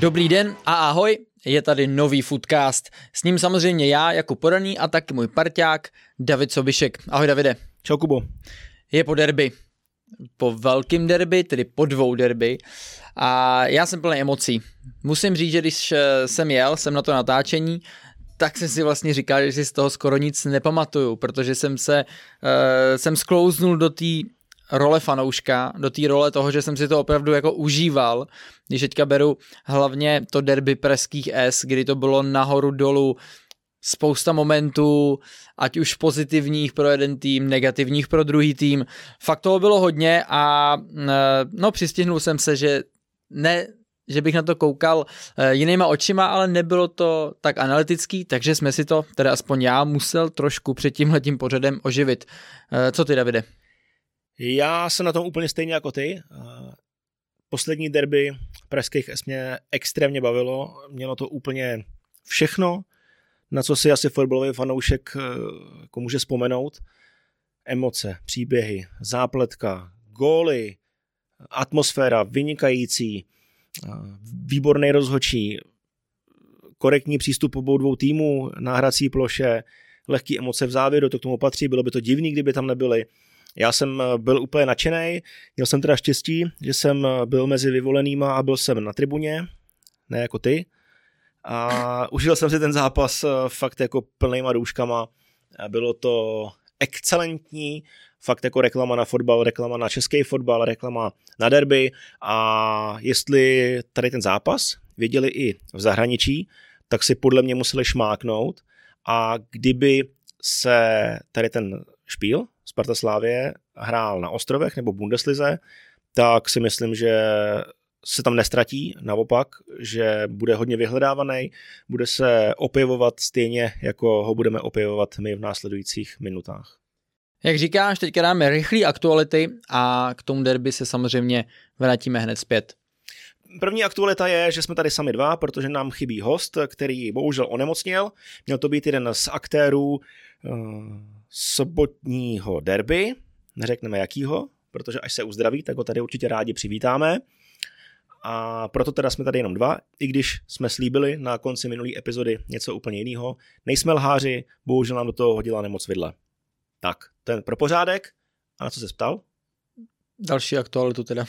Dobrý den a ahoj, je tady nový Foodcast. S ním samozřejmě já jako podaný a taky můj parťák David Sobišek. Ahoj Davide. Čau Kubo. Je po derby. Po velkým derby, tedy po dvou derby. A já jsem plný emocí. Musím říct, že když eh, jsem jel, jsem na to natáčení, tak jsem si vlastně říkal, že si z toho skoro nic nepamatuju, protože jsem se, uh, jsem sklouznul do té role fanouška, do té role toho, že jsem si to opravdu jako užíval, když teďka beru hlavně to derby preských S, kdy to bylo nahoru dolů, spousta momentů, ať už pozitivních pro jeden tým, negativních pro druhý tým. Fakt toho bylo hodně a no přistihnul jsem se, že ne, že bych na to koukal eh, jinýma očima, ale nebylo to tak analytický, takže jsme si to, teda aspoň já, musel trošku před tímhletím pořadem oživit. Eh, co ty, Davide? Já jsem na tom úplně stejně jako ty. Poslední derby pražských S mě extrémně bavilo. Mělo to úplně všechno, na co si asi fotbalový fanoušek eh, jako může vzpomenout. Emoce, příběhy, zápletka, góly, atmosféra vynikající, výborný rozhočí, korektní přístup obou dvou týmů na hrací ploše, lehký emoce v závěru, to k tomu patří, bylo by to divný, kdyby tam nebyly. Já jsem eh, byl úplně nadšený, měl jsem teda štěstí, že jsem eh, byl mezi vyvolenýma a byl jsem na tribuně, ne jako ty. A užil jsem si ten zápas eh, fakt jako plnýma douškama. Bylo to excelentní, fakt jako reklama na fotbal, reklama na český fotbal, reklama na derby a jestli tady ten zápas věděli i v zahraničí, tak si podle mě museli šmáknout a kdyby se tady ten špíl Sparta Slávě hrál na ostrovech nebo Bundeslize, tak si myslím, že se tam nestratí, naopak, že bude hodně vyhledávaný, bude se opěvovat stejně, jako ho budeme opěvovat my v následujících minutách. Jak říkáš, teďka dáme rychlé aktuality a k tomu derby se samozřejmě vrátíme hned zpět. První aktualita je, že jsme tady sami dva, protože nám chybí host, který bohužel onemocněl. Měl to být jeden z aktérů uh, sobotního derby, neřekneme jakýho, protože až se uzdraví, tak ho tady určitě rádi přivítáme. A proto teda jsme tady jenom dva, i když jsme slíbili na konci minulé epizody něco úplně jiného. Nejsme lháři, bohužel nám do toho hodila nemoc vidle. Tak, ten pro pořádek. A na co se ptal? Další aktualitu teda.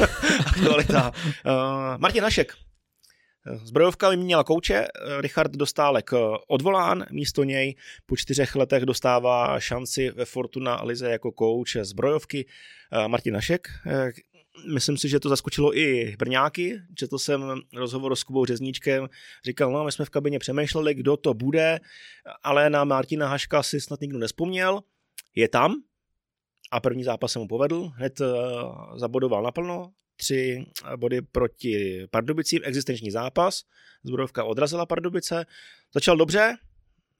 Aktualita. Uh, Martin Hašek. Zbrojovka vyměnila kouče, Richard Dostálek odvolán, místo něj po čtyřech letech dostává šanci ve Fortuna Lize jako kouč zbrojovky Martin Hašek. Myslím si, že to zaskočilo i Brňáky. Četl jsem rozhovor s Kubou Řezníčkem, říkal, no my jsme v kabině přemýšleli, kdo to bude, ale na Martina Haška si snad nikdo nespomněl. Je tam, a první zápas se mu povedl, hned zabodoval naplno, tři body proti Pardubicím, existenční zápas, zbrojovka odrazila Pardubice, začal dobře,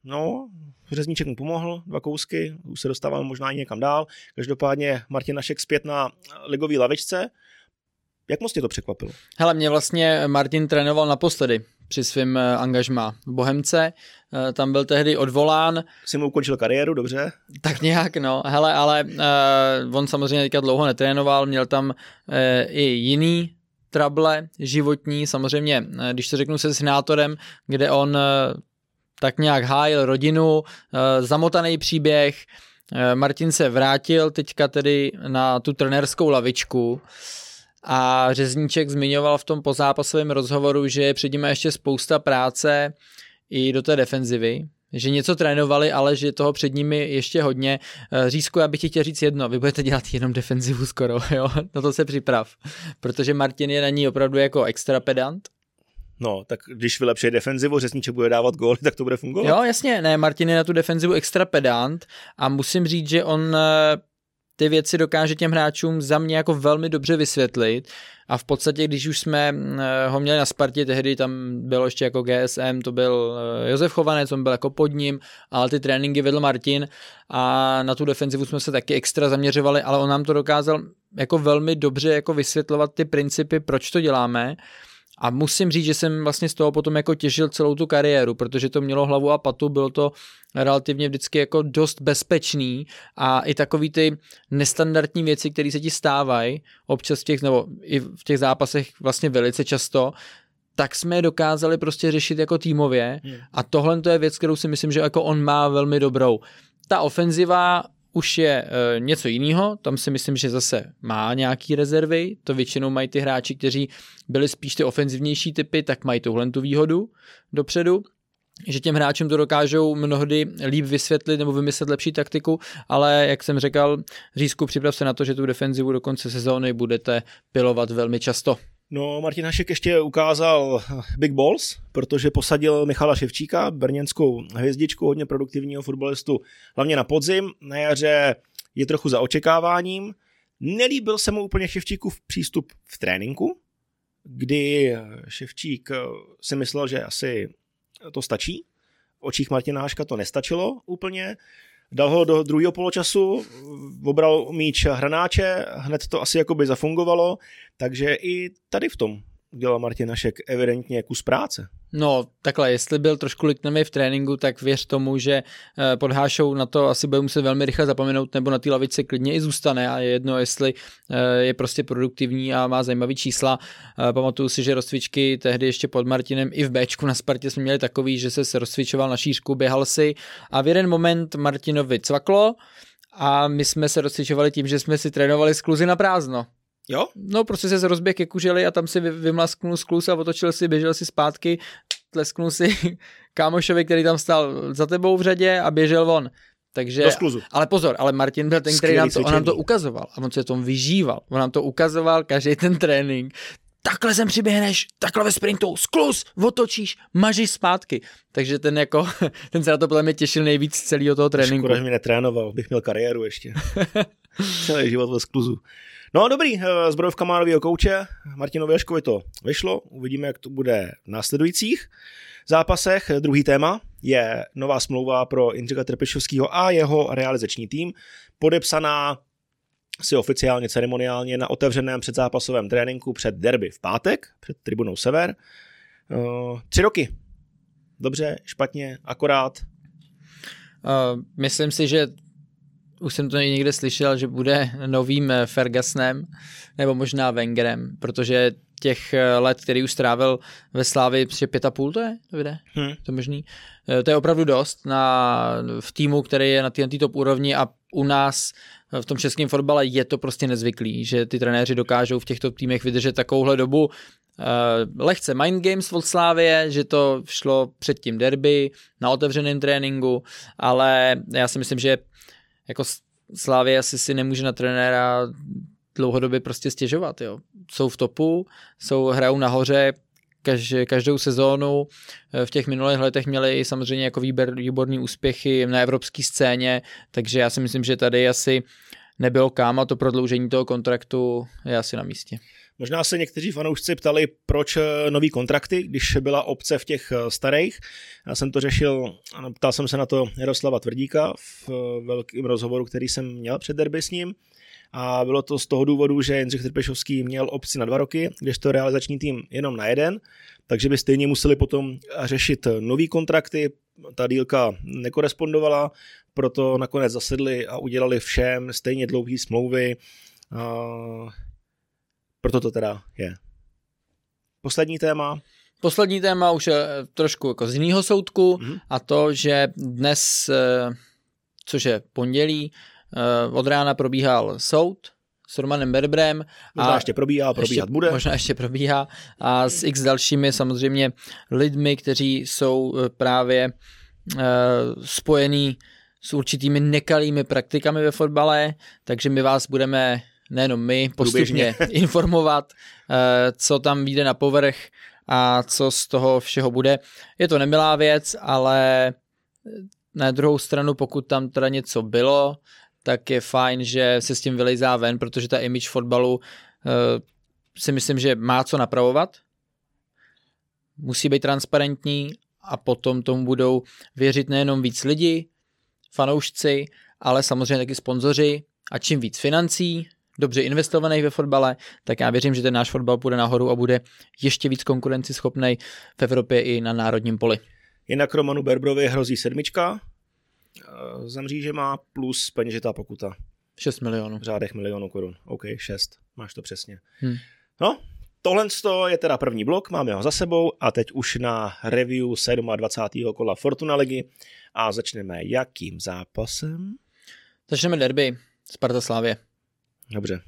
no, Řezníček mu pomohl, dva kousky, už se dostáváme možná i někam dál, každopádně Martin Našek zpět na ligový lavičce, jak moc tě to překvapilo? Hele, mě vlastně Martin trénoval naposledy při svém eh, angažmá v Bohemce. Eh, tam byl tehdy odvolán. Jsi mu ukončil kariéru, dobře? Tak nějak, no. Hele, ale uh, on samozřejmě teďka dlouho netrénoval, měl tam uh, i jiný trable životní, samozřejmě, když to řeknu se senátorem, kde on uh, tak nějak hájil rodinu, uh, zamotaný příběh, uh, Martin se vrátil teďka tedy na tu trenérskou lavičku, a Řezníček zmiňoval v tom pozápasovém rozhovoru, že je před nimi ještě spousta práce i do té defenzivy, že něco trénovali, ale že toho před nimi ještě hodně. Eh, Řízku, já bych ti chtěl říct jedno, vy budete dělat jenom defenzivu skoro, jo, na to se připrav, protože Martin je na ní opravdu jako extra pedant, No, tak když vylepší defenzivu, řezníček bude dávat góly, tak to bude fungovat. Jo, jasně, ne, Martin je na tu defenzivu extra pedant a musím říct, že on eh, ty věci dokáže těm hráčům za mě jako velmi dobře vysvětlit. A v podstatě, když už jsme eh, ho měli na Spartě, tehdy tam bylo ještě jako GSM, to byl eh, Josef Chovanec, on byl jako pod ním, ale ty tréninky vedl Martin a na tu defenzivu jsme se taky extra zaměřovali, ale on nám to dokázal jako velmi dobře jako vysvětlovat ty principy, proč to děláme a musím říct, že jsem vlastně z toho potom jako těžil celou tu kariéru, protože to mělo hlavu a patu, bylo to relativně vždycky jako dost bezpečný a i takový ty nestandardní věci, které se ti stávají občas v těch, nebo i v těch zápasech vlastně velice často, tak jsme je dokázali prostě řešit jako týmově Hmm. a tohle to je věc, kterou si myslím, že jako on má velmi dobrou. Ta ofenziva už je e, něco jiného, tam si myslím, že zase má nějaký rezervy, to většinou mají ty hráči, kteří byli spíš ty ofenzivnější typy, tak mají tuhle tu výhodu dopředu že těm hráčům to dokážou mnohdy líp vysvětlit nebo vymyslet lepší taktiku, ale jak jsem říkal, Řízku, připrav se na to, že tu defenzivu do konce sezóny budete pilovat velmi často. No, Martin Hašek ještě ukázal Big Balls, protože posadil Michala Ševčíka, brněnskou hvězdičku, hodně produktivního fotbalistu, hlavně na podzim. Na jaře je trochu za očekáváním. Nelíbil se mu úplně Ševčíkův přístup v tréninku, kdy Ševčík si myslel, že asi to stačí. V očích Martina Haška to nestačilo úplně. Dal ho do druhého poločasu, obral míč hranáče, hned to asi jakoby zafungovalo, takže i tady v tom udělal Martin Hašek evidentně kus práce. No, takhle, jestli byl trošku liknavý v tréninku, tak věř tomu, že eh, pod Hášou na to asi bude muset velmi rychle zapomenout, nebo na té lavici klidně i zůstane a je jedno, jestli eh, je prostě produktivní a má zajímavý čísla. Eh, Pamatuju si, že rozcvičky tehdy ještě pod Martinem i v Bčku na Spartě jsme měli takový, že se se rozcvičoval na šířku, běhal si a v jeden moment Martinovi cvaklo a my jsme se rozcvičovali tím, že jsme si trénovali skluzy na prázdno. Jo? No, prostě se rozběh ke kuželi a tam si vymlasknul skluz a otočil si, běžel si zpátky, tlesknul si kámošovi, který tam stál za tebou v řadě a běžel von. Takže, ale pozor, ale Martin byl ten, který Skvělý nám to, on nám to ukazoval a on se tom vyžíval. On nám to ukazoval každý ten trénink. Takhle sem přiběhneš, takhle ve sprintu, skluz, otočíš, mažíš zpátky. Takže ten jako, ten se na to podle mě těšil nejvíc z celého toho tréninku. Škoda, že mě netrénoval, bych měl kariéru ještě. Celý život ve skluzu. No dobrý, eh, zbrojovka má novýho kouče, Martinovi Jaškovi to vyšlo, uvidíme, jak to bude v následujících zápasech. Druhý téma je nová smlouva pro Jindřicha Trpišovského a jeho realizační tým, podepsaná si oficiálně ceremoniálně na otevřeném předzápasovém tréninku před derby v pátek, před tribunou Sever. Eh, Tři roky. Dobře, špatně, akorát. Uh, myslím si, že už jsem to někde slyšel, že bude novým eh, Fergusonem nebo možná Wengerem, protože těch eh, let, který už strávil ve Slávi, že pět a půl to je, to vyjde, Hm. to je možný. Eh, To je opravdu dost na, v týmu, který je na té top úrovni a u nás v tom českém fotbale je to prostě nezvyklý, že ty trenéři dokážou v těchto týmech vydržet takovouhle dobu. Uh, lehce mind games od Slávie, že to šlo před tím derby na otevřeném tréninku, ale já si myslím, že jako Slávě asi si nemůže na trenéra dlouhodobě prostě stěžovat. Jo. Jsou v topu, jsou, hrajou nahoře kaž, každou sezónu. Eh, V těch minulých letech měli samozřejmě jako výber, výborný úspěchy na evropské scéně, takže já si myslím, že tady asi nebylo kam a to prodloužení toho kontraktu je asi na místě. Možná se někteří fanoušci ptali, proč eh, nový kontrakty, když byla obce v těch eh, starých. Já jsem to řešil, ptal jsem se na to Jaroslava Tvrdíka v eh, velkém rozhovoru, který jsem měl před derby s ním. A bylo to z toho důvodu, že Jindřich Trpešovský měl obci na dva roky, když to realizační tým jenom na jeden, takže by stejně museli potom řešit nový kontrakty, ta dílka nekorespondovala, proto nakonec zasedli a udělali všem stejně dlouhé smlouvy. A proto to teda je. Poslední téma. Poslední téma už je eh, trošku jako z jiného soudku Mhm. a to, že dnes, eh, což je pondělí, od rána probíhal soud s Romanem Berbrem. Možná ještě probíhá, probíhat ještě, bude. Možná ještě probíhá a s x dalšími samozřejmě lidmi, kteří jsou eh, právě eh, spojený s určitými nekalými praktikami ve fotbale, takže my vás budeme nejenom my postupně informovat, eh, co tam vyjde na povrch a co z toho všeho bude. Je to nemilá věc, ale na druhou stranu, pokud tam teda něco bylo, tak je fajn, že se s tím vylejzá ven, protože ta image fotbalu eh, si myslím, že má co napravovat. Musí být transparentní a potom tomu budou věřit nejenom víc lidí, fanoušci, ale samozřejmě taky sponzoři a čím víc financí, dobře investovaných ve fotbale, tak já věřím, že ten náš fotbal půjde nahoru a bude ještě víc konkurenceschopný v Evropě i na národním poli. Jinak Romanu Berbrovi hrozí sedmička eh, za mřížema plus peněžitá pokuta 6 milionů. v řádech milionů korun. OK, šest, máš to přesně. Hmm. No, tohle je teda první blok, máme ho za sebou a teď už na review 27. kola Fortuna ligy a začneme jakým zápasem? Začneme derby Sparta Slávě. Dobře.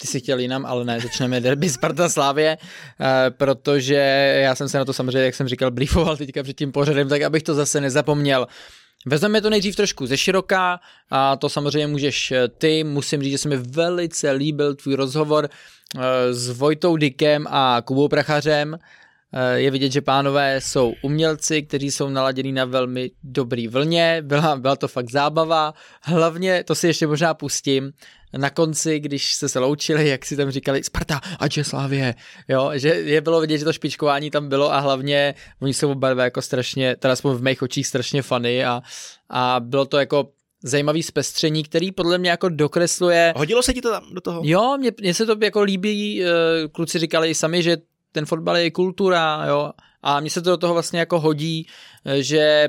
Ty si chtěl jinam, ale ne, začneme derby Sparta Slávě, eh, protože já jsem se na to samozřejmě, jak jsem říkal, briefoval teďka před tím pořadem, tak abych to zase nezapomněl. Vezmeme to nejdřív trošku ze široká a to samozřejmě můžeš eh, ty. Musím říct, že se mi velice líbil tvůj rozhovor eh, s Vojtou Dikem a Kubou Prachařem. Eh, je vidět, že pánové jsou umělci, kteří jsou naladěni na velmi dobrý vlně, byla, byla to fakt zábava, hlavně, to si ještě možná pustím, na konci, když se se loučili, jak si tam říkali Sparta a Česlávě, jo, že je bylo vidět, že to špičkování tam bylo a hlavně oni jsou oba jako strašně, teda aspoň v mých očích strašně funny a, a bylo to jako zajímavý zpestření, který podle mě jako dokresluje. Hodilo se ti to tam do toho? Jo, mně, mně se to jako líbí, eh, kluci říkali i sami, že ten fotbal je kultura, jo, a mně se to do toho vlastně jako hodí, eh, že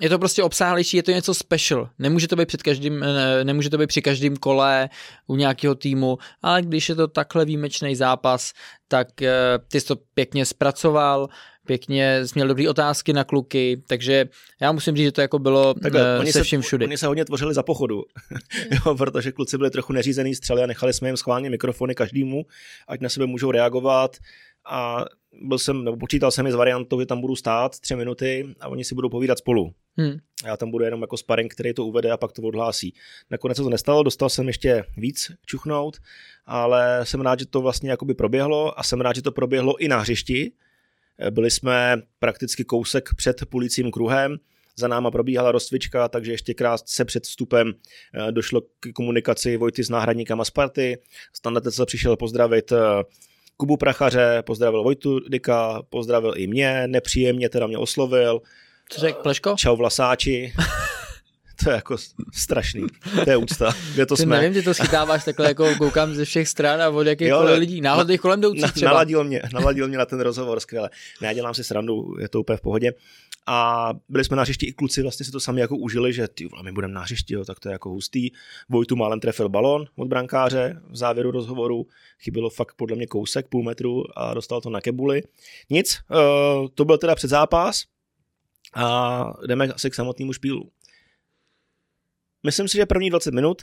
je to prostě obsáhlejší, je to něco special. Nemůže to být před každým, eh, nemůže to být při každém kole u nějakého týmu, ale když je to takhle výjimečný zápas, tak eh, ty jsi to pěkně zpracoval, pěkně jsi měl dobré otázky na kluky, takže já musím říct, že to jako bylo Takhle, uh, se vším všudy. Oni se hodně tvořili za pochodu, jo, protože kluci byli trochu neřízený střely a nechali jsme jim schválně mikrofony každému, ať na sebe můžou reagovat a byl jsem, nebo počítal jsem i s variantou, že tam budu stát tři minuty a oni si budou povídat spolu. Hmm. Já tam budu jenom jako sparring, který to uvede a pak to odhlásí. Nakonec se to nestalo, dostal jsem ještě víc čuchnout, ale jsem rád, že to vlastně jakoby proběhlo a jsem rád, že to proběhlo i na hřišti. Byli jsme prakticky kousek před policím kruhem, za náma probíhala rozcvička, takže ještě krátce před vstupem eh, došlo k komunikaci Vojty s náhradníkama Sparty. Standard se přišel pozdravit eh, Kubu Prachaře, pozdravil Vojtu Dika, pozdravil i mě, nepříjemně teda mě oslovil. Co řekl Pleško? Čau vlasáči. to je jako strašný. To je úcta. Kde to ty jsme? Nevím, ty to schytáváš takhle jako koukám ze všech stran a od jakých lidí. Náhodných na, kolem jdoucích třeba. Naladil mě, naladil mě na ten rozhovor, skvěle. Ne, já dělám si srandu, je to úplně v pohodě. A byli jsme na hřišti i kluci vlastně si to sami jako užili, že ty my budeme na hřišti, jo, tak to je jako hustý. Vojtu málem trefil balon od brankáře v závěru rozhovoru, chybilo fakt podle mě kousek, půl metru a dostal to na kebuli. Nic, uh, to byl teda předzápas a jdeme asi k samotnému špílu. Myslím si, že první 20 minut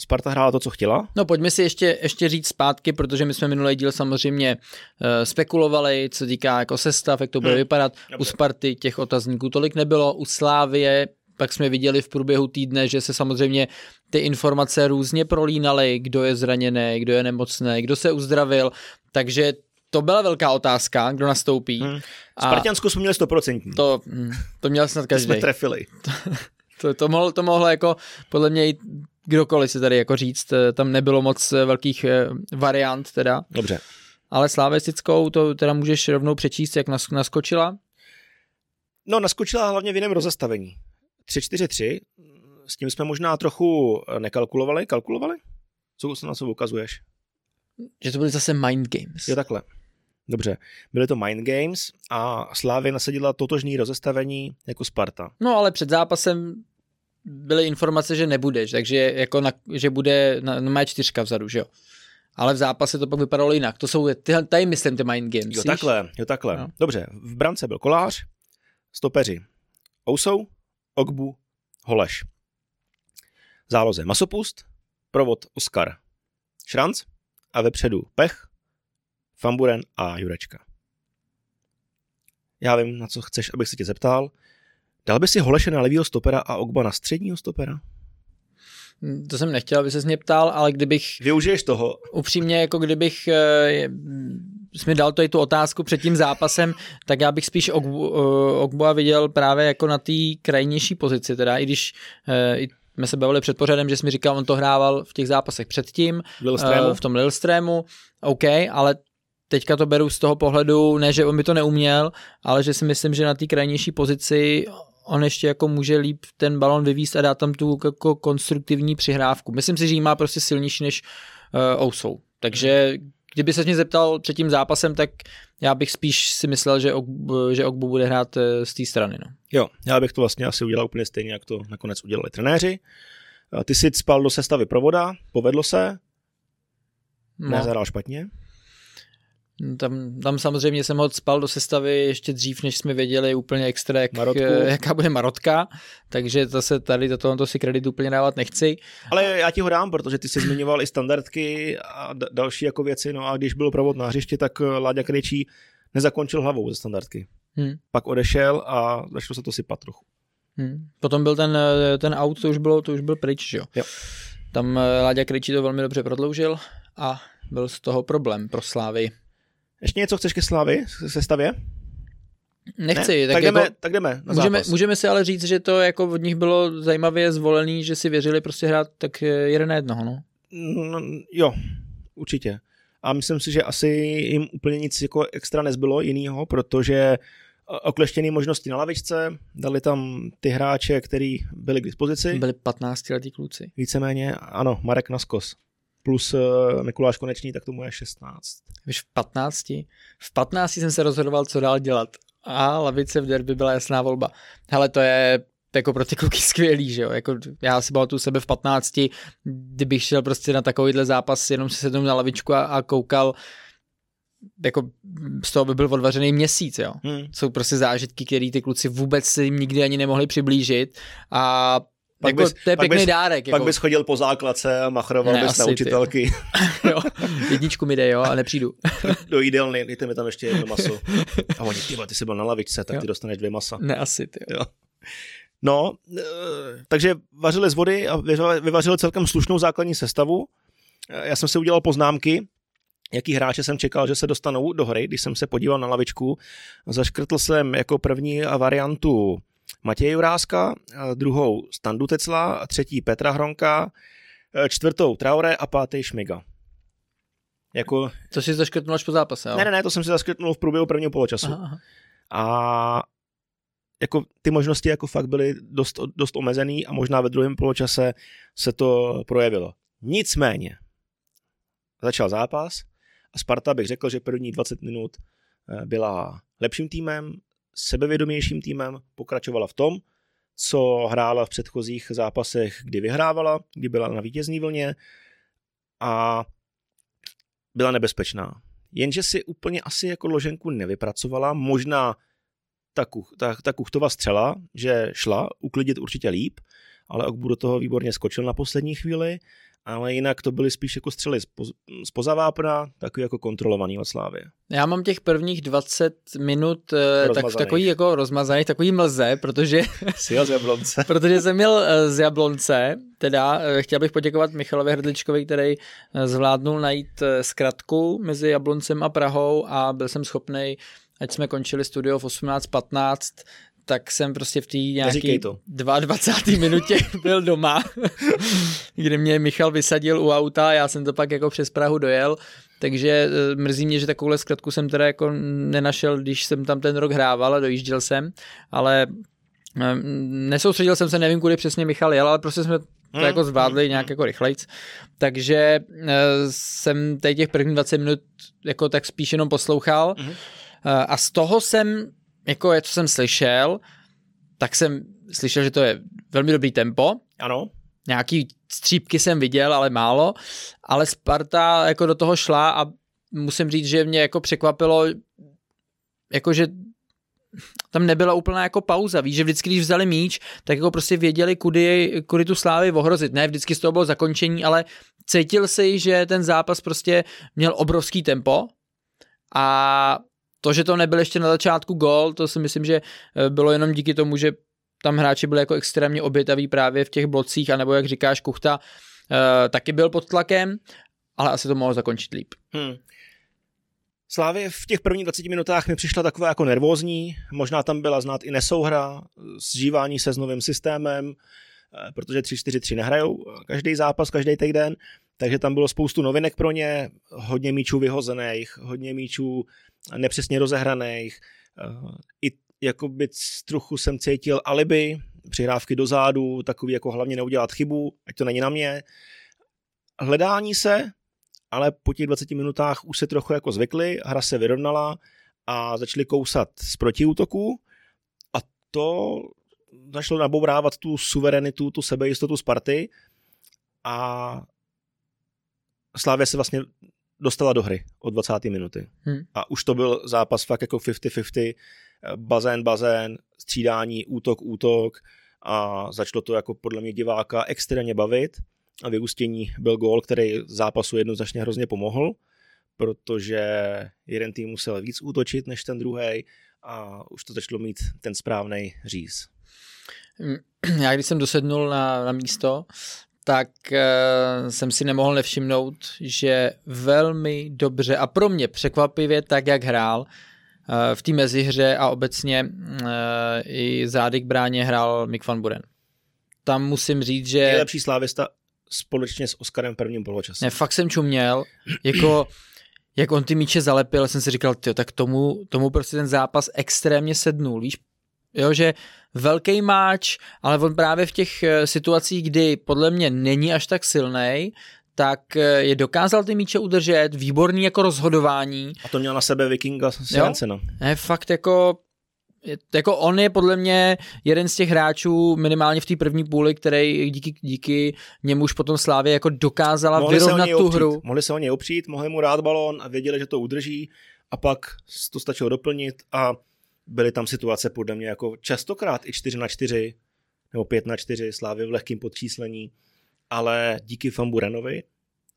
Sparta hrála to, co chtěla. No pojďme si ještě, ještě říct zpátky, protože my jsme minulý díl samozřejmě uh, spekulovali, co týká jako sestav, jak to bude hmm. vypadat. Dobře. U Sparty těch otazníků tolik nebylo, u Slávie pak jsme viděli v průběhu týdne, že se samozřejmě ty informace různě prolínaly, kdo je zraněný, kdo je nemocný, kdo se uzdravil, takže to byla velká otázka, kdo nastoupí. Hmm. Spartiansku jsme měli 100%. To, hm, to měl snad každý. To jsme trefili. To, to, mohlo, to mohlo jako podle mě jít kdokoliv si tady jako říct, eh, tam nebylo moc eh, velkých eh, variant teda. Dobře. Ale slávestickou to teda můžeš rovnou přečíst, jak nas, naskočila? No, naskočila hlavně v jiném rozestavení. 3-4-3, s tím jsme možná trochu nekalkulovali, kalkulovali? Co se na co ukazuješ? Že to byly zase mind games. Je takhle. Dobře, byly to mind games a Slávě nasadila totožný rozestavení jako Sparta. No ale před zápasem byly informace, že nebudeš, takže jako na, že bude na, na mé čtyřka vzadu, že jo. Ale v zápase to pak vypadalo jinak. To jsou, ty, tady myslím ty mind games. Jo, takhle, jo, takhle. No. Dobře, v brance byl Kolář, stopeři Ousou, Ogbu, Holeš. Záloze Masopust, provod Oskar, Šranc a vepředu Pech, Famburen a Jurečka. Já vím, na co chceš, abych se tě zeptal. Dal by si Holeše na levýho stopera a Ogba na středního stopera? To jsem nechtěl, aby se mě ptal, ale kdybych... Využiješ toho. Upřímně, jako kdybych e, mi dal to i tu otázku před tím zápasem, tak já bych spíš Ogbu, e, Ogboa viděl právě jako na té krajnější pozici, teda i když e, jsme se bavili před pořadem, že jsi mi říkal, on to hrával v těch zápasech předtím, v tom Lilstrému, OK, ale teďka to beru z toho pohledu, ne, že on by to neuměl, ale že si myslím, že na té krajnější pozici on ještě jako může líp ten balon vyvíst a dát tam tu jako konstruktivní přihrávku. Myslím si, že jí má prostě silnější než uh, Ousou. Takže kdyby se mě zeptal před tím zápasem, tak já bych spíš si myslel, že, Ogbu, že Ogbu bude hrát eh, z té strany. No. Jo, já bych to vlastně asi udělal úplně stejně, jak to nakonec udělali trenéři. Ty si spal do sestavy provoda, povedlo se, no. nezahrál špatně. Tam, tam samozřejmě jsem ho spal do sestavy ještě dřív, než jsme věděli úplně extra, jak, jaká bude marotka, takže zase tady do tohoto si kredit úplně dávat nechci. Ale já ti ho dám, protože ty jsi zmiňoval i standardky a d- další jako věci, no a když byl provod na hřišti, tak eh, Láďa Krejčí nezakončil hlavou ze standardky. Hmm. Pak odešel a začalo se to sypat trochu. Hmm. Potom byl ten, eh, ten aut, to už, bylo, to už byl pryč, že jo? jo. Tam eh, Láďa Krejčí to velmi dobře prodloužil a byl z toho problém pro Slávy. Ještě něco chceš ke Slávy se stavě? Nechci. Ne? Tak, tak, jako, jdeme, tak jdeme na můžeme, můžeme si ale říct, že to jako od nich bylo zajímavě zvolený, že si věřili prostě hrát tak jeden na jednoho, no? no jo, určitě. A myslím si, že asi jim úplně nic jako extra nezbylo jinýho, protože okleštěné možnosti na lavičce, dali tam ty hráče, který byli k dispozici. Byli 15 letí kluci. Víceméně, ano, Marek Naskos plus uh, Mikuláš Konečný, tak tomu je 16. Víš, v 15? V 15 jsem se rozhodoval, co dál dělat. A lavice v derby byla jasná volba. Hele, to je jako pro ty kluky skvělý, že jo, jako já si tu sebe v 15, kdybych šel prostě na takovýhle zápas, jenom si sednu na lavičku a, a koukal, jako z toho by byl odvařený měsíc, jo. Hmm. Jsou prostě zážitky, které ty kluci vůbec se jim nikdy ani nemohli přiblížit a pak jako, bys, to je pěkný bys, dárek. Jako. Pak bys chodil po základce a machroval ne, bys na učitelky. jo, jedničku mi dej, jo, a nepřijdu. Do jídelny, dejte mi tam ještě jedno maso. A oni, ty, ty jsi byl na lavičce, tak jo. ty dostaneš dvě masa. Ne, asi, ty. Jo. No, eh, takže vařili z vody a vyvařili celkem slušnou základní sestavu. Eh, já jsem si udělal poznámky, jaký hráče jsem čekal, že se dostanou do hry, když jsem se podíval na lavičku. Zaškrtl jsem jako první variantu Matěje Juráska, druhou Standu Tecla, třetí Petra Hronka, e, čtvrtou Traore a pátý Šmiga. Jako... To si zaškrtnul až po zápase, jo? Ne, ne, ne, to jsem si zaškrtnul v průběhu prvního poločasu. Aha, aha. A jako ty možnosti jako fakt byly dost, dost omezený a možná ve druhém poločase se to projevilo. Nicméně, začal zápas a Sparta bych řekl, že první 20 minut e, byla lepším týmem, sebevědomějším týmem, pokračovala v tom, co hrála v předchozích zápasech, kdy vyhrávala, kdy byla na vítězní vlně a byla nebezpečná. Jenže si úplně asi jako loženku nevypracovala, možná ta, kuch, ta, ta kuchtová střela, že šla uklidit určitě líp, ale Ogbu do toho výborně skočil na poslední chvíli ale jinak to byly spíš jako střely spoza vápna, takový jako kontrolovaný od Slávy. Já mám těch prvních 20 minut eh, tak, takový jako rozmazaný, takový mlze, protože... Jsi jel z Jablonce. protože jsem měl eh, z Jablonce, teda eh, chtěl bych poděkovat Michalovi Hrdličkovi, který zvládnul najít zkratku mezi Jabloncem a Prahou a byl jsem schopný ať jsme končili studio v 18.15, tak jsem prostě v té nějaké 22. minutě byl doma, kde mě Michal vysadil u auta, já jsem to pak jako přes Prahu dojel, takže eh, mrzí mě, že takovouhle zkratku jsem teda jako nenašel, když jsem tam ten rok hrával a dojížděl jsem, ale eh, nesoustředil jsem se, nevím, kudy přesně Michal jel, ale prostě jsme to hmm. jako zvládli nějak jako rychlejc. Takže uh, jsem teď těch prvních 20 minut jako tak spíš jenom poslouchal. Hmm. A z toho jsem jako je, co jsem slyšel, tak jsem slyšel, že to je velmi dobrý tempo. Ano. Nějaký střípky jsem viděl, ale málo. Ale Sparta jako do toho šla a musím říct, že mě jako překvapilo, jako že tam nebyla úplná jako pauza. Víš, že vždycky, když vzali míč, tak jako prostě věděli, kudy, kudy tu slávy ohrozit. Ne, vždycky z toho bylo zakončení, ale cítil si, že ten zápas prostě měl obrovský tempo a to, že to nebyl ještě na začátku gol, to si myslím, že eh, bylo jenom díky tomu, že tam hráči byli jako extrémně obětaví právě v těch blocích, anebo jak říkáš, Kuchta eh, taky byl pod tlakem, ale asi to mohlo zakončit líp. Hmm. Slávě v těch prvních 20 minutách mi přišla taková jako nervózní, možná tam byla znát i nesouhra, zžívání se s novým systémem, eh, protože 3-4-3 nehrajou každý zápas, každý týden, takže tam bylo spoustu novinek pro ně, hodně míčů vyhozených, hodně míčů nepřesně rozehraných. Eh, I jakoby trochu jsem cítil alibi, přihrávky do zádu, takový jako hlavně neudělat chybu, ať to není na mě. Hledání se, ale po těch 20 minutách už se trochu jako zvykli, hra se vyrovnala a začali kousat z protiútoku a to začalo nabourávat tu suverenitu, tu sebejistotu Sparty a Slávě se vlastně dostala do hry od 20. minuty. Hmm. A už to byl zápas fakt jako 50-50, bazén, bazén, střídání, útok, útok a začalo to jako podle mě diváka extrémně bavit a vyústění byl gól, který zápasu jednoznačně hrozně pomohl, protože jeden tým musel víc útočit než ten druhý a už to začalo mít ten správný říz. Já když jsem dosednul na, na místo, tak uh, jsem si nemohl nevšimnout, že velmi dobře a pro mě překvapivě tak, jak hrál, uh, v té mezihře a obecně uh, i zády k bráně hrál Mick van Buren. Tam musím říct, že... Nejlepší slávista společně s Oskarem v prvním poločase. Ne, fakt jsem čuměl, jako jak on ty míče zalepil, jsem si říkal, tyjo, tak tomu, tomu prostě ten zápas extrémně sednul, víš, jo, že velký máč, ale on právě v těch eh, situacích, kdy podle mě není až tak silný, tak eh, je dokázal ty míče udržet, výborný jako rozhodování. A to měl na sebe Vikinga Sjancena. Ne, fakt jako jako on je podle mě jeden z těch hráčů minimálně v té první půli, který díky, díky němuž potom Slávě jako dokázala mohli vyrovnat tu opřít. hru. Mohli se o něj opřít, mohli mu rád balón a věděli, že to udrží a pak to stačilo doplnit a byly tam situace podle mě jako častokrát i 4 na 4 nebo 5 na 4 Slávy v lehkém podčíslení, ale díky Famburenovi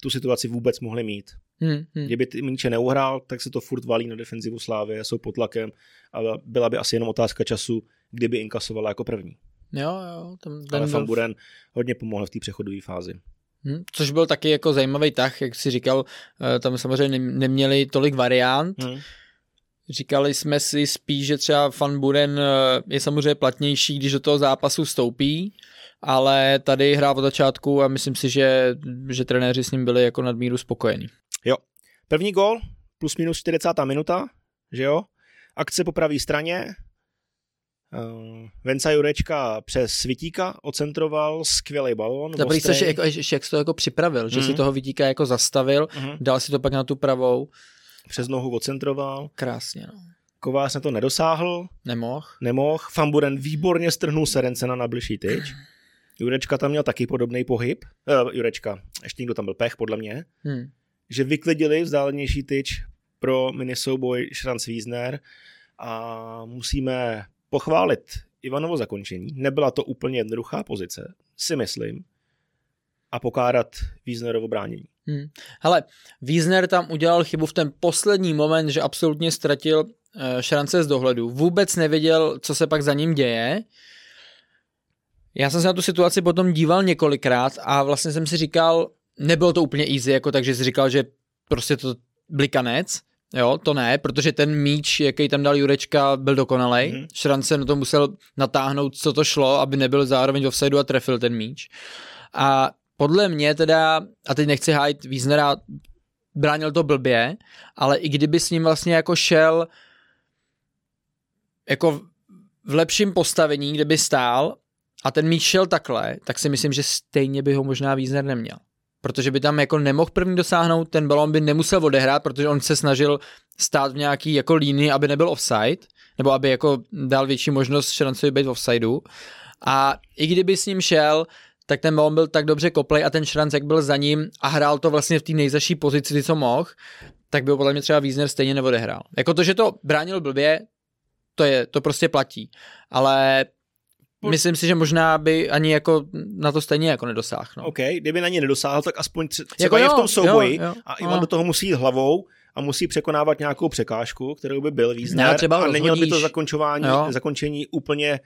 tu situaci vůbec mohli mít. Hmm, hmm. Kdyby ty míče neuhrál, tak se to furt valí na defenzivu Slávy, jsou pod tlakem a byla by asi jenom otázka času, kdyby inkasovala jako první. Jo, jo. Tam, ten Ale Van Buren hodně pomohl v té přechodové fázi. Hmm, což byl taky jako zajímavý tah, jak si říkal, eh, tam samozřejmě neměli tolik variant. Hmm. Říkali jsme si spíš, že třeba Van Buren eh, je samozřejmě platnější, když do toho zápasu vstoupí, ale tady hrál od začátku a myslím si, že, že trenéři s ním byli jako nadmíru spokojení. Jo. První gol, plus minus 40. minuta, že jo? Akce po pravé straně, Uh, Venca Jurečka přes Svitíka ocentroval skvělý balón. Dobrý, což jak, jak jsi to jako připravil, mm. že si mhm. toho Vitíka jako zastavil, mm. dal si to pak na tu pravou. Přes nohu ocentroval. Krásně, no. Kovář na to nedosáhl. Nemohl. Nemohl. Famburen výborně strhnul Serencena na bližší tyč. Jurečka tam měl taky podobný pohyb. Uh, Jurečka, ještě někdo tam byl pech, podle mě. Hmm. Že vyklidili vzdálenější tyč pro minisouboj Šranc Wiesner a musíme pochválit Ivanovo zakončení. Nebyla to úplně jednoduchá pozice, si myslím, a pokárat Wiesnerovo bránění. Hmm. Hele, Wiesner tam udělal chybu v ten poslední moment, že absolutně ztratil uh, šrance z dohledu. Vůbec nevěděl, co se pak za ním děje. Já jsem se na tu situaci potom díval několikrát a vlastně jsem si říkal, nebylo to úplně easy, jako takže si říkal, že prostě to blikanec, Jo, to ne, protože ten míč, jaký tam dal Jurečka, byl dokonalej. Mm. Šrance na to musel natáhnout, co to šlo, aby nebyl zároveň v offsideu a trefil ten míč. A podle mě teda, a teď nechci hájit Wiesnera, bránil to blbě, ale i kdyby s ním vlastně jako šel jako v lepším postavení, kde by stál a ten míč šel takhle, tak si myslím, že stejně by ho možná Wiesner neměl protože by tam jako nemohl první dosáhnout, ten balon by nemusel odehrát, protože on se snažil stát v nějaký jako línii, aby nebyl offside, nebo aby jako dal větší možnost šanci být v offsideu. A i kdyby s ním šel, tak ten balon byl tak dobře koplej a ten Šrancek byl za ním a hrál to vlastně v té nejzaší pozici, co mohl, tak by ho podle mě třeba Wiesner stejně neodehrál. Jako to, že to bránil blbě, to je, to prostě platí. Ale Myslím si, že možná by ani jako na to stejně jako nedosáhl. No. OK, kdyby na ně nedosáhl, tak aspoň třeba jako je v tom souboji jo, jo, a Ivan jo. do toho musí jít hlavou a musí překonávat nějakou překážku, kterou by byl význam. a neměl by to zakončování, jo. zakončení úplně,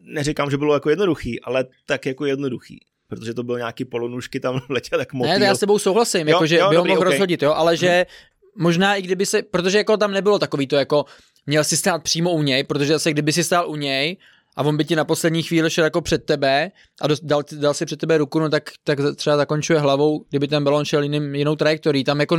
neříkám, že bylo jako jednoduchý, ale tak jako jednoduchý protože to byl nějaký polonušky tam letěl jak motýl. Ne, já s tebou souhlasím, jo, jako, že jo, by ho mohl okay. rozhodit, jo, ale že hmm. možná i kdyby se, protože jako tam nebylo takový to jako, měl si stát přímo u něj, protože zase kdyby si stál u něj a on by ti na poslední chvíli šel jako před tebe a dal, dal si před tebe ruku, no tak, tak třeba zakončuje hlavou, kdyby ten balon šel jiným, jinou trajektorií. Tam jako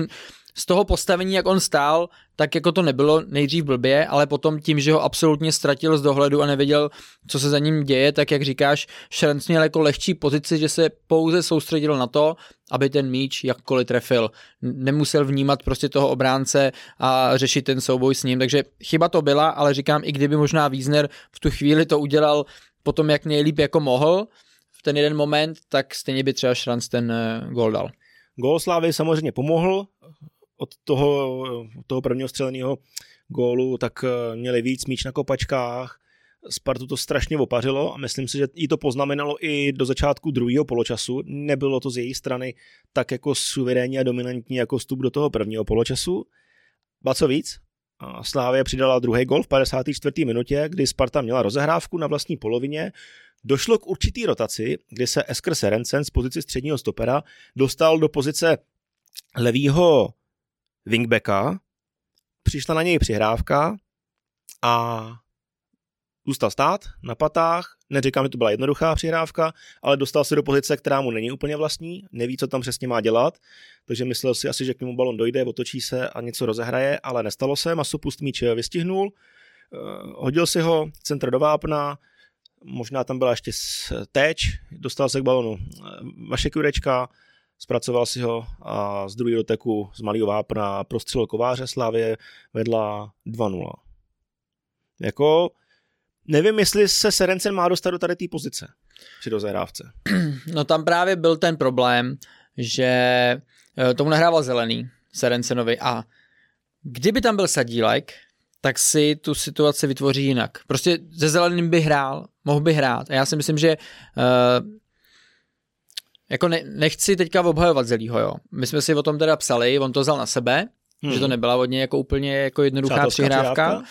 z toho postavení, jak on stál, tak jako to nebylo nejdřív blbě, ale potom tím, že ho absolutně ztratil z dohledu a nevěděl, co se za ním děje, tak jak říkáš, Šrenc měl jako lehčí pozici, že se pouze soustředil na to, aby ten míč jakkoliv trefil. Nemusel vnímat prostě toho obránce a řešit ten souboj s ním, takže chyba to byla, ale říkám, i kdyby možná Wiesner v tu chvíli to udělal potom jak nejlíp jako mohl, v ten jeden moment, tak stejně by třeba Šranc ten eh, gol dal. Gól Slávy samozřejmě pomohl, od toho, toho prvního střeleného gólu, tak eh, měli víc míč na kopačkách, Spartu to strašně opařilo a myslím si, že jí to poznamenalo i do začátku druhého poločasu. Nebylo to z její strany tak jako suverénní a dominantní jako vstup do toho prvního poločasu. Ba co víc, Slávě přidala druhý gol v 54. minutě, kdy Sparta měla rozehrávku na vlastní polovině. Došlo k určitý rotaci, kdy se Esker Serencen z pozice středního stopera dostal do pozice levýho wingbacka, přišla na něj přihrávka a zůstal stát na patách, neříkám, že to byla jednoduchá přihrávka, ale dostal se do pozice, která mu není úplně vlastní, neví, co tam přesně má dělat, takže myslel si asi, že k němu balon dojde, otočí se a něco rozehraje, ale nestalo se, Masopust míč vystihnul, eh, hodil si ho, centr do vápna, možná tam byla ještě teč, dostal se k balonu eh, Vašek Jurečka, zpracoval si ho a z druhého doteku z malého vápna prostřelil kováře Slávě vedla 2-0. Jako nevím, jestli se Serencen má dostat do tady té pozice při rozehrávce. No tam právě byl ten problém, že eh, tomu nahrával zelený Serencenovi a kdyby tam byl Sadílek, tak si tu situaci vytvoří jinak. Prostě ze zeleným by hrál, mohl by hrát. A já si myslím, že uh, jako ne, nechci teďka obhajovat Zelího, jo. My jsme si o tom teda psali, on to vzal na sebe, hmm. že to nebyla od něj jako úplně jako jednoduchá přihrávka,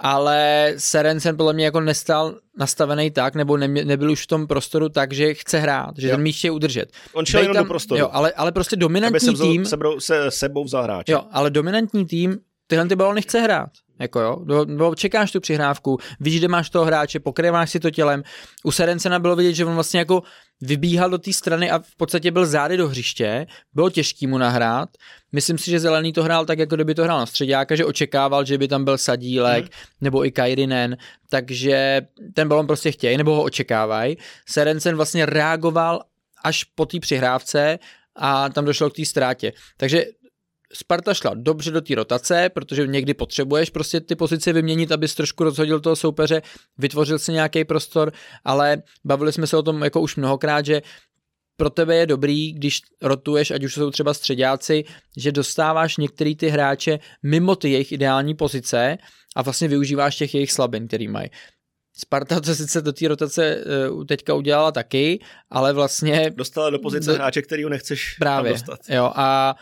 ale Serencen podle mě jako nestál nastavený tak, nebo ne, nebyl už v tom prostoru tak, že chce hrát, že jo. ten míč chce udržet. On šel jenom do prostoru. Jo, ale, ale prostě dominantní Aby tým... Sebou, se sebou vzal hráče. Jo, ale dominantní tým tyhle ty balony chce hrát. Jako jo, do, do, čekáš tu přihrávku, víš, kde máš toho hráče, pokrýváš si to tělem. U Serencena bylo vidět, že on vlastně jako vybíhal do té strany a v podstatě byl zády do hřiště, bylo těžký mu nahrát. Myslím si, že Zelený to hrál tak, jako kdyby to hrál na středáka, že očekával, že by tam byl Sadílek hmm. nebo i Kairinen, takže ten balon prostě chtějí nebo ho očekávají. Serencen vlastně reagoval až po té přihrávce a tam došlo k té ztrátě. Takže Sparta šla dobře do té rotace, protože někdy potřebuješ prostě ty pozice vyměnit, abys trošku rozhodil toho soupeře, vytvořil si nějaký prostor, ale bavili jsme se o tom jako už mnohokrát, že pro tebe je dobrý, když rotuješ, ať už jsou třeba středáci, že dostáváš některý ty hráče mimo ty jejich ideální pozice a vlastně využíváš těch jejich slabin, který mají. Sparta to sice do té rotace uh, teďka udělala taky, ale vlastně... Dostala do pozice do... hráče, který ho nechceš právě, dostat. Jo, a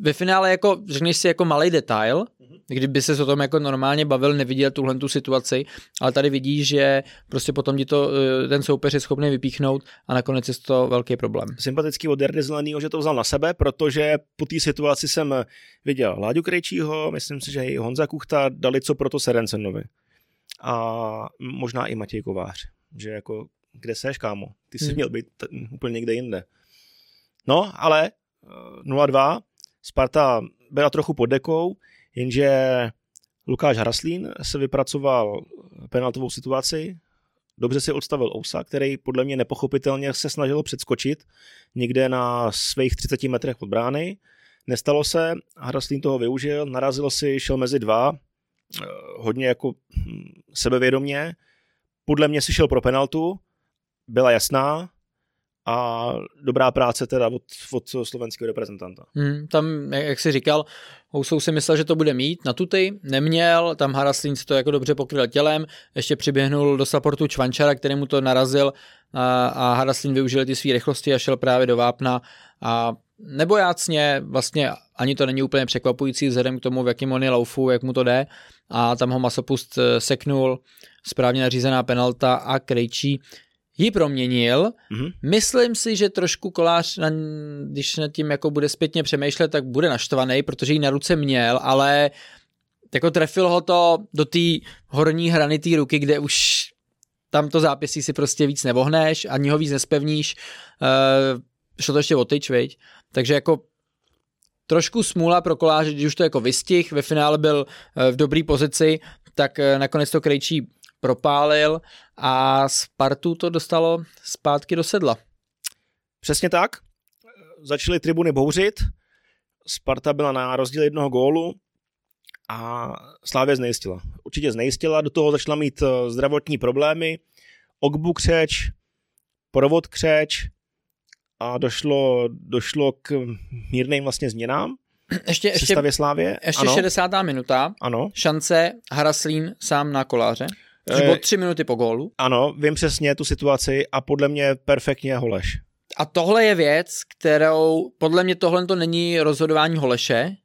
ve finále jako, řekneš si jako malý detail, kdyby se o tom jako normálně bavil, neviděl tuhle tu situaci, ale tady vidíš, že prostě potom ti to eh, ten soupeř je schopný vypíchnout a nakonec je to velký problém. Sympatický od Jardy Zelenýho, že to vzal na sebe, protože po té situaci jsem viděl Láďu Krejčího, myslím si, že i Honza Kuchta dali co proto Serencenovi. A možná i Matěj Kovář, že jako kde seš, kámo? Ty jsi hmm. měl být t- úplně někde jinde. No, ale 0-2, eh, Sparta byla trochu pod dekou, jenže Lukáš Hraslín se vypracoval penaltovou situaci, dobře si odstavil Ousa, který podle mě nepochopitelně se snažil předskočit někde na svých 30 metrech od brány. Nestalo se, Hraslín toho využil, narazil si, šel mezi dva, eh, hodně jako hm, sebevědomně. Podle mě si šel pro penaltu, byla jasná, a dobrá práce teda od, od slovenského reprezentanta. Hmm, tam, jak jsi říkal, Housou si myslel, že to bude mít. Na tuty, neměl, tam Haraslín si to jako dobře pokryl tělem, ještě přiběhnul do supportu Čvančara, který mu to narazil a, a Haraslín využil ty své rychlosti a šel právě do vápna. A nebojácně, vlastně ani to není úplně překvapující vzhledem k tomu, v jakým on je laufu, jak mu to jde. A tam ho masopust eh, seknul, správně nařízená penalta a Krejčí ji proměnil. Mm-hmm. Myslím si, že trošku kolář, když nad tím jako bude zpětně přemýšlet, tak bude naštvaný, protože ji na ruce měl, ale jako trefil ho to do té horní hrany té ruky, kde už tam to zápisí si prostě víc nevohneš, ani ho víc nespevníš. Uh, šlo to ještě o tyč, viď? Takže jako trošku smůla pro koláře, když už to jako vystih, ve finále byl uh, v dobré pozici, tak uh, nakonec to Krejčí propálil a Spartu to dostalo zpátky do sedla. Přesně tak. Začaly tribuny bouřit, Sparta byla na rozdíl jednoho gólu a Slávě znejistila. Určitě znejistila, do toho začala mít eh, zdravotní problémy, Ogbu křeč, provod křeč a došlo, došlo k mírným vlastně změnám. Ještě, ještě, Slávě. ještě ano, 60. minuta. ano, Šance Haraslín sám na koláře. Což Eh, bylo tři minuty po gólu. ano, vím přesně tu situaci a podle mě perfektně Holeš. A tohle je věc, kterou, podle mě tohle to není rozhodování Holeše,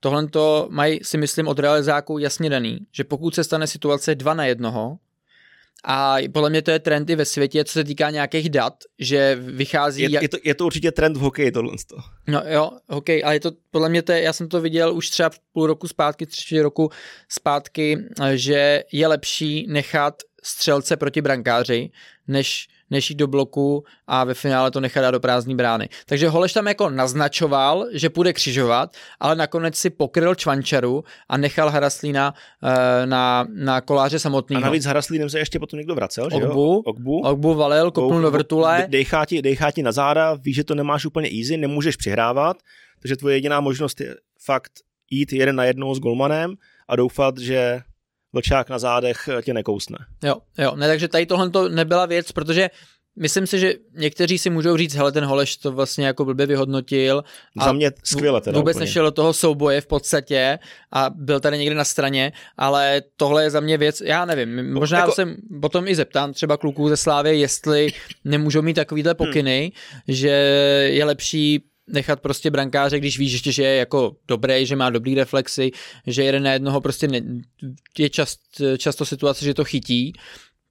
tohle to mají, si myslím, od realizáků jasně daný, že pokud se stane situace dva na jednoho, a podle mě to je trend i ve světě, co se týká nějakých dat, že vychází... Je, jak- je, to, je to určitě trend v hokeji tohle. No jo, ok, ale je to, podle mě to je, já jsem to viděl už třeba v půl roku zpátky, tři čtvrtě roku zpátky, že je lepší nechat střelce proti brankáři, než, než jít do bloku a ve finále to nechat dát do prázdné brány. Takže Holeš tam jako naznačoval, že půjde křižovat, ale nakonec si pokryl Čvančaru a nechal Haraslína eh, na, na koláře A samotného. navíc s Haraslínem se ještě potom někdo vracel, že jo? Ogbu. Ogbu. Ogbu valil, kopnul do vrtule. Dejchá ti, dejchá ti na záda, víš, že to nemáš úplně easy, nemůžeš přihrávat, takže tvoje jediná možnost je fakt jít jeden na jednou s golmanem a doufat, že vlčák na zádech tě nekousne. Jo, jo, ne, takže tady tohle to nebyla věc, protože myslím si, že někteří si můžou říct, hele, ten Holeš to vlastně jako blbě vyhodnotil. A Za mě skvěle teda Vůbec úplně. nešel do toho souboje v podstatě a byl tady někde na straně, ale tohle je za mě věc, já nevím, možná jako- jako... jsem potom i zeptám třeba kluků ze Slávy, jestli nemůžou mít takovýhle pokyny, hmm. že je lepší nechat prostě brankáře, když víš ještě, že je jako dobrý, že má dobrý reflexy, že jeden na jednoho prostě ne, je čast, často situace, že to chytí,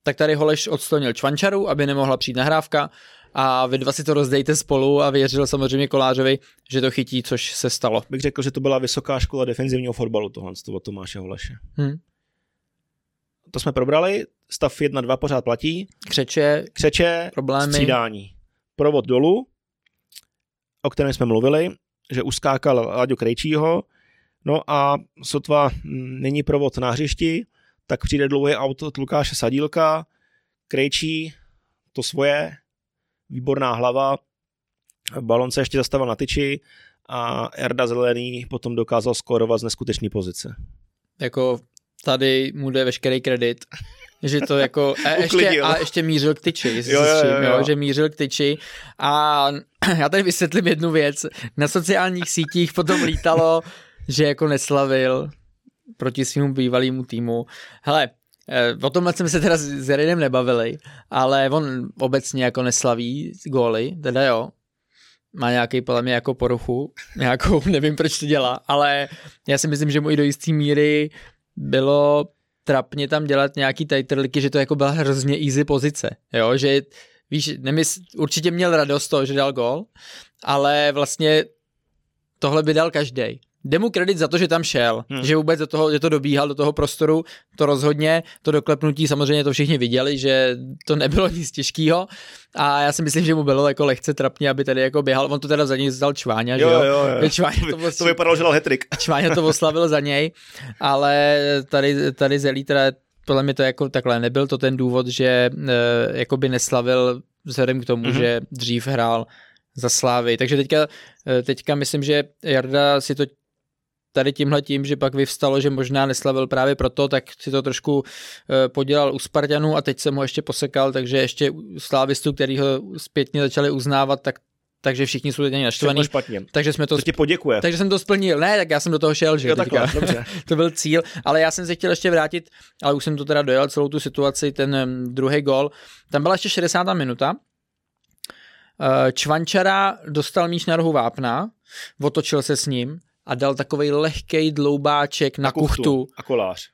tak tady Holeš odstonil Čvančaru, aby nemohla přijít nahrávka a vy dva si to rozdejte spolu a věřil samozřejmě Kolářovi, že to chytí, což se stalo. Bych řekl, že to byla vysoká škola defenzivního fotbalu tohle od Tomáše Holeše. Hm. To jsme probrali, stav 1-2 pořád platí, Křeče, křeče, Problémy. střídání. Provod dolů, o kterém jsme mluvili, že uskákal Láďo Krejčího, no a sotva mm, není provod na hřišti, tak přijde dlouhý auto od Lukáše Sadílka, Krejčí, to svoje, výborná hlava, balon se ještě zastavil na tyči a Erda Zelený potom dokázal skórovat z neskutečné pozice. jako tady mu jde veškerý kredit, že to jako, a ještě, a ještě mířil k tyči, Jo, jo, jo, jo, jo, že mířil k tyči a já tady vysvětlím jednu věc. Na sociálních sítích potom lítalo, že jako neslavil proti svým bývalému týmu. Hele, eh, o tomhle jsme se teda s s Jarinem nebavili, ale on obecně jako neslaví góly, teda jo, má nějaký podle mě jako poruchu, nějakou, nevím proč to dělá, ale já si myslím, že mu i do jisté míry bylo trapně tam dělat nějaký tajtrliky, že to jako byla hrozně easy pozice, jo, že víš, nemysl, určitě měl radost toho, že dal gol, ale vlastně tohle by dal každý. Jde mu kredit za to, že tam šel, Hmm. že vůbec do toho, že to dobíhal do toho prostoru, to rozhodně, to doklepnutí samozřejmě to všichni viděli, že to nebylo nic těžkého a já si myslím, že mu bylo jako lehce trapně, aby tady jako běhal, on to teda za něj zdal Čváňa, že Jo, jo, jo, jo. Čváňa to, To, to vypadalo, že dal hetrik. Čváňa to oslavil za něj, ale tady, tady Zelí teda podle mě to jako takhle nebyl to ten důvod, že e, jakoby neslavil vzhledem k tomu, Mhm. mm-hmm. že dřív hrál za Slávy. Takže teďka, e, teďka myslím, že Jarda si to tady tímhle tím, že pak vyvstalo, že možná neslavil právě proto, tak si to trošku e, podělal u Spartanů a teď jsem ho ještě posekal, takže ještě u slávistů, který ho zpětně začali uznávat, tak takže všichni jsou teď naštvaný. špatně. Takže jsme to To ti poděkuje. takže jsem to splnil. Ne, tak já jsem do toho šel, že Jo, takhle, dobře. to byl cíl, ale já jsem se chtěl ještě vrátit, ale už jsem to teda dojel celou tu situaci, ten druhý gol. Tam byla ještě 60. minuta. Uh, Čvančara dostal míč na rohu vápna, otočil se s ním a dal takovej lehkej dloubáček na, na kuchtu. A kolář.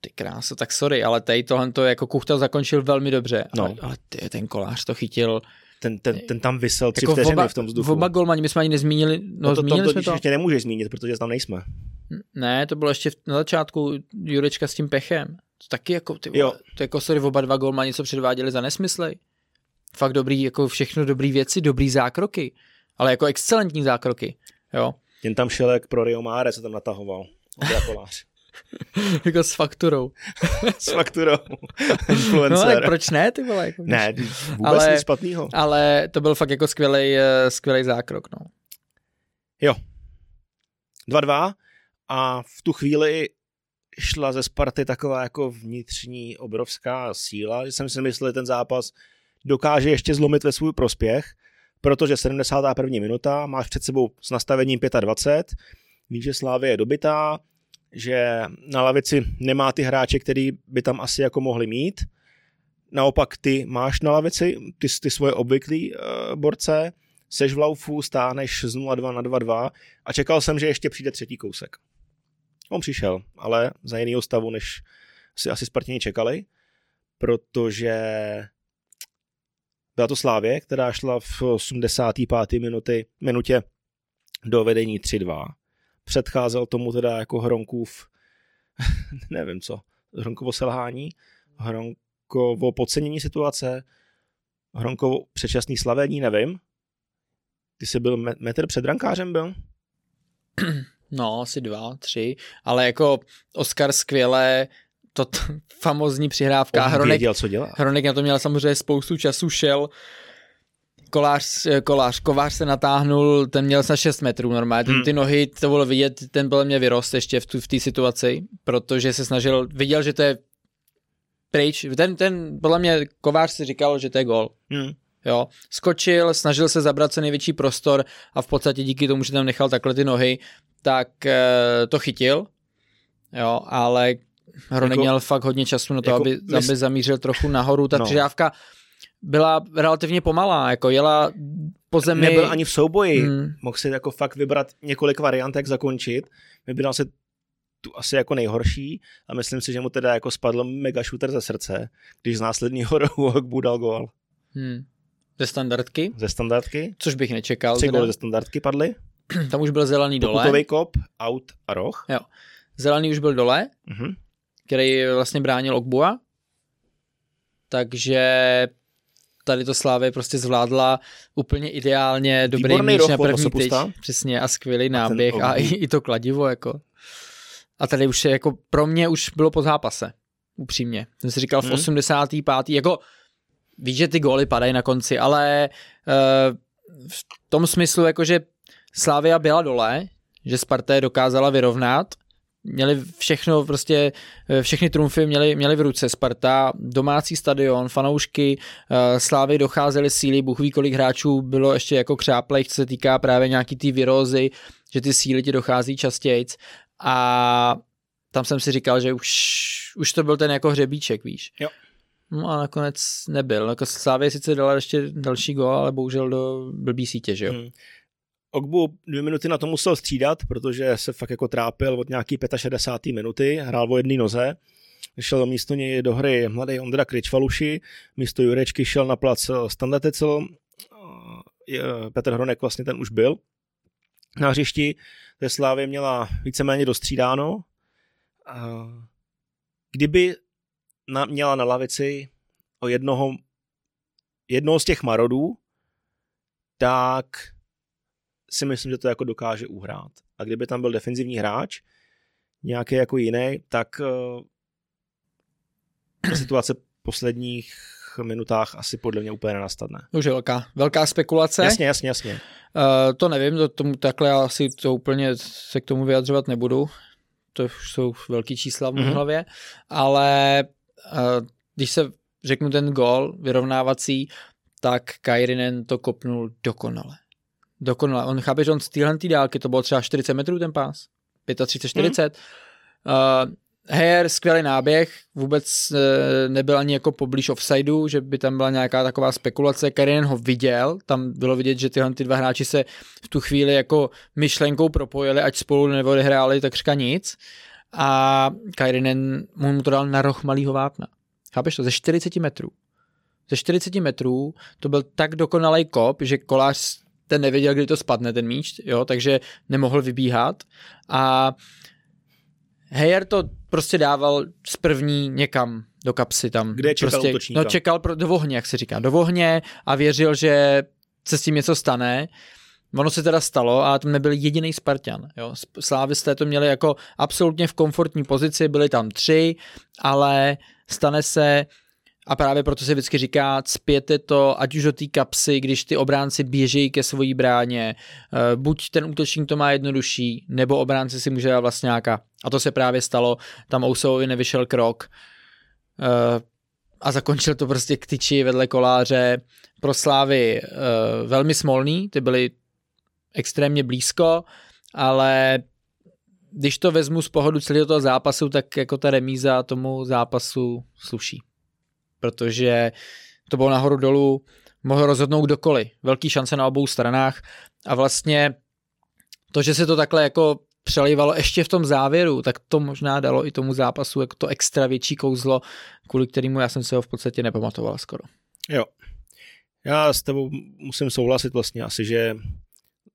Ty krása, tak sorry, ale tady tohle to jako kuchta zakončil velmi dobře. No. Ale, ale ty, ten kolář to chytil. Ten, ten, ten tam vysel tři Jako vteřiny oba, v tom vzduchu. oba golmani, my jsme ani nezmínili, no, no to, to, zmínili to, jsme to to. ještě nemůžeš zmínit, protože tam nejsme. Ne, to bylo ještě na začátku Jurečka s tím pechem. To taky jako, ty Jo. to jako sorry, oba dva golmani něco předváděli za nesmysly. Fakt dobrý, jako všechno dobrý věci, dobrý zákroky. Ale jako excelentní zákroky. Jo. Jen tam šel jak pro Rio Mare, se tam natahoval. Ondra Kolář. jako s fakturou. S fakturou. No Influencer. tak proč ne, ty vole? Jako, Ne, vůbec Ale- nic špatného. Ale to byl fakt jako skvělej, eh, skvělej zákrok, no. 2-2 a v tu chvíli šla ze Sparty taková jako vnitřní obrovská síla, že jsem si myslel, že ten zápas dokáže ještě zlomit ve svůj prospěch, protože 71. minuta, máš před sebou s nastavením 25, víš, že Slávě je dobitá, že na lavici nemá ty hráče, který by tam asi jako mohli mít. Naopak ty máš na lavici ty, ty svoje obvyklý uh, borce, seš v laufu, stáneš z 0-2 na 2-2 a čekal jsem, že ještě přijde třetí kousek. On přišel, ale za jiného stavu, než si asi Spartěni čekali, protože byla to Slávě, která šla v 85. Minuty, minutě do vedení 3-2. Předcházel tomu teda jako Hronkův, nevím co, Hronkovo selhání, Hronkovo podcenění situace, Hronkovo předčasný slavení, nevím. Ty jsi byl metr před brankářem, byl? No, asi dva, tři, ale jako Oscar skvěle, to t- famozní přihrávka. On Hronek, věděl, co dělá. Hronek na to měl samozřejmě spoustu času, šel, kolář, kolář, kovář se natáhnul, ten měl na 6 metrů normálně, hmm. ty nohy, to bylo vidět, ten byl mě vyrost ještě v, tu, v té situaci, protože se snažil, viděl, že to je pryč, ten, ten, podle mě Kovář si říkal, že to je gol. Hmm. Jo, skočil, snažil se zabrat co největší prostor a v podstatě díky tomu, že tam nechal takhle ty nohy, tak e, to chytil, jo, ale Hronek jako, měl fakt hodně času na to, jako, aby, mys... aby zamířil trochu nahoru. Ta no. přidávka byla relativně pomalá, jako jela po zemi. Nebyl ani v souboji, hmm. mohl si jako fakt vybrat několik variant, jak zakončit. Vybral se tu asi jako nejhorší a myslím si, že mu teda jako spadl mega shooter ze srdce, když z následního rohu Hogbu dal gol. Hmm. Ze standardky? Ze standardky. Což bych nečekal. Tři góly ze standardky padly. Tam už byl zelený dole. Pokutový kop, out a roh. Jo. Zelený už byl dole, uh-huh. Který vlastně bránil Ogbua. Takže tady to Slávě prostě zvládla úplně ideálně, dobrý míč na první tyč, přesně a skvělý náběh a, a i, i to kladivo jako. A tady už je jako, pro mě už bylo po zápase, upřímně. Jsem si říkal v hmm. 85. jako víš, že ty góly padají na konci, ale uh, v tom smyslu, jako že Slávia byla dole, že Sparta dokázala vyrovnat, měli všechno, prostě eh, všechny trumfy měli, měli v ruce. Sparta, domácí stadion, fanoušky, uh, Slávy docházely síly, Bůh ví, kolik hráčů bylo ještě jako křáplejch, co se týká právě nějaký ty virózy, že ty síly ti dochází častějc a tam jsem si říkal, že už, už to byl ten jako hřebíček, víš. Jo. No a nakonec nebyl. Jako Slávě sice dala ještě další gol, ale bohužel do blbý sítě, že jo. Hmm. Ogbu dvě minuty na to musel střídat, protože se fakt jako trápil od nějaký 65. minuty, hrál o jedné noze. Šel místo něj do hry mladý Ondra Kričvaluši, místo Jurečky šel na plac Standa Tecel, Petr Hronek vlastně ten už byl na hřišti, té Slávě měla víceméně dostřídáno. Kdyby na, měla na lavici o jednoho, jednoho z těch marodů, tak si myslím, že to jako dokáže uhrát. A kdyby tam byl defenzivní hráč, nějaký jako jiný, tak uh, ta situace posledních minutách asi podle mě úplně nenastane. Už je velká, velká spekulace. Jasně, jasně, jasně. Uh, to nevím, to, tomu, takhle já asi to úplně se k tomu vyjadřovat nebudu. To už jsou velký čísla v mm-hmm. hlavě, ale uh, když se řeknu ten gol vyrovnávací, tak Kairinen to kopnul dokonale. Dokonale. On chápe, že on z téhle dálky, to bylo třeba 40 metrů ten pás. 35, 40. Mm. Uh, Heyer, skvělý náběh, vůbec uh, nebyl ani jako poblíž offsideu, že by tam byla nějaká taková spekulace. Karinen ho viděl, tam bylo vidět, že tyhle ty dva hráči se v tu chvíli jako myšlenkou propojili, ať spolu neodehráli takřka nic. A Kairinen mu to dal na roh malýho vápna. Chápeš to? Ze 40 metrů. Ze 40 metrů to byl tak dokonalý kop, že kolář ten nevěděl, kdy to spadne, ten míč, jo, takže nemohl vybíhat. A Heyer to prostě dával z první někam do kapsy tam. Kde čekal prostě, útočníka? No čekal pro, do vohně, jak se říká, do vohně a věřil, že se s tím něco stane. Ono se teda stalo a tam nebyl jediný Spartan. Jo. Slávisté to měli jako absolutně v komfortní pozici, byli tam tři, ale stane se, a právě proto se vždycky říká, cpěte to, ať už do té kapsy, když ty obránci běžejí ke svojí bráně, eh, buď ten útočník to má jednodušší, nebo obránci si může dát vlastňáka. A to se právě stalo, tam Ousovi nevyšel krok. Eh, a zakončil to prostě k tyči vedle koláře pro Slávy uh, velmi smolný, ty byly extrémně blízko, ale když to vezmu z pohodu celého toho zápasu, tak jako ta remíza tomu zápasu sluší. Protože to bylo nahoru dolů, mohl rozhodnout kdokoliv. Velký šance na obou stranách a vlastně to, že se to takhle jako přelivalo ještě v tom závěru, tak to možná dalo i tomu zápasu jako to extra větší kouzlo, kvůli kterému já jsem se ho v podstatě nepamatoval skoro. Jo. Já s tebou musím souhlasit vlastně asi, že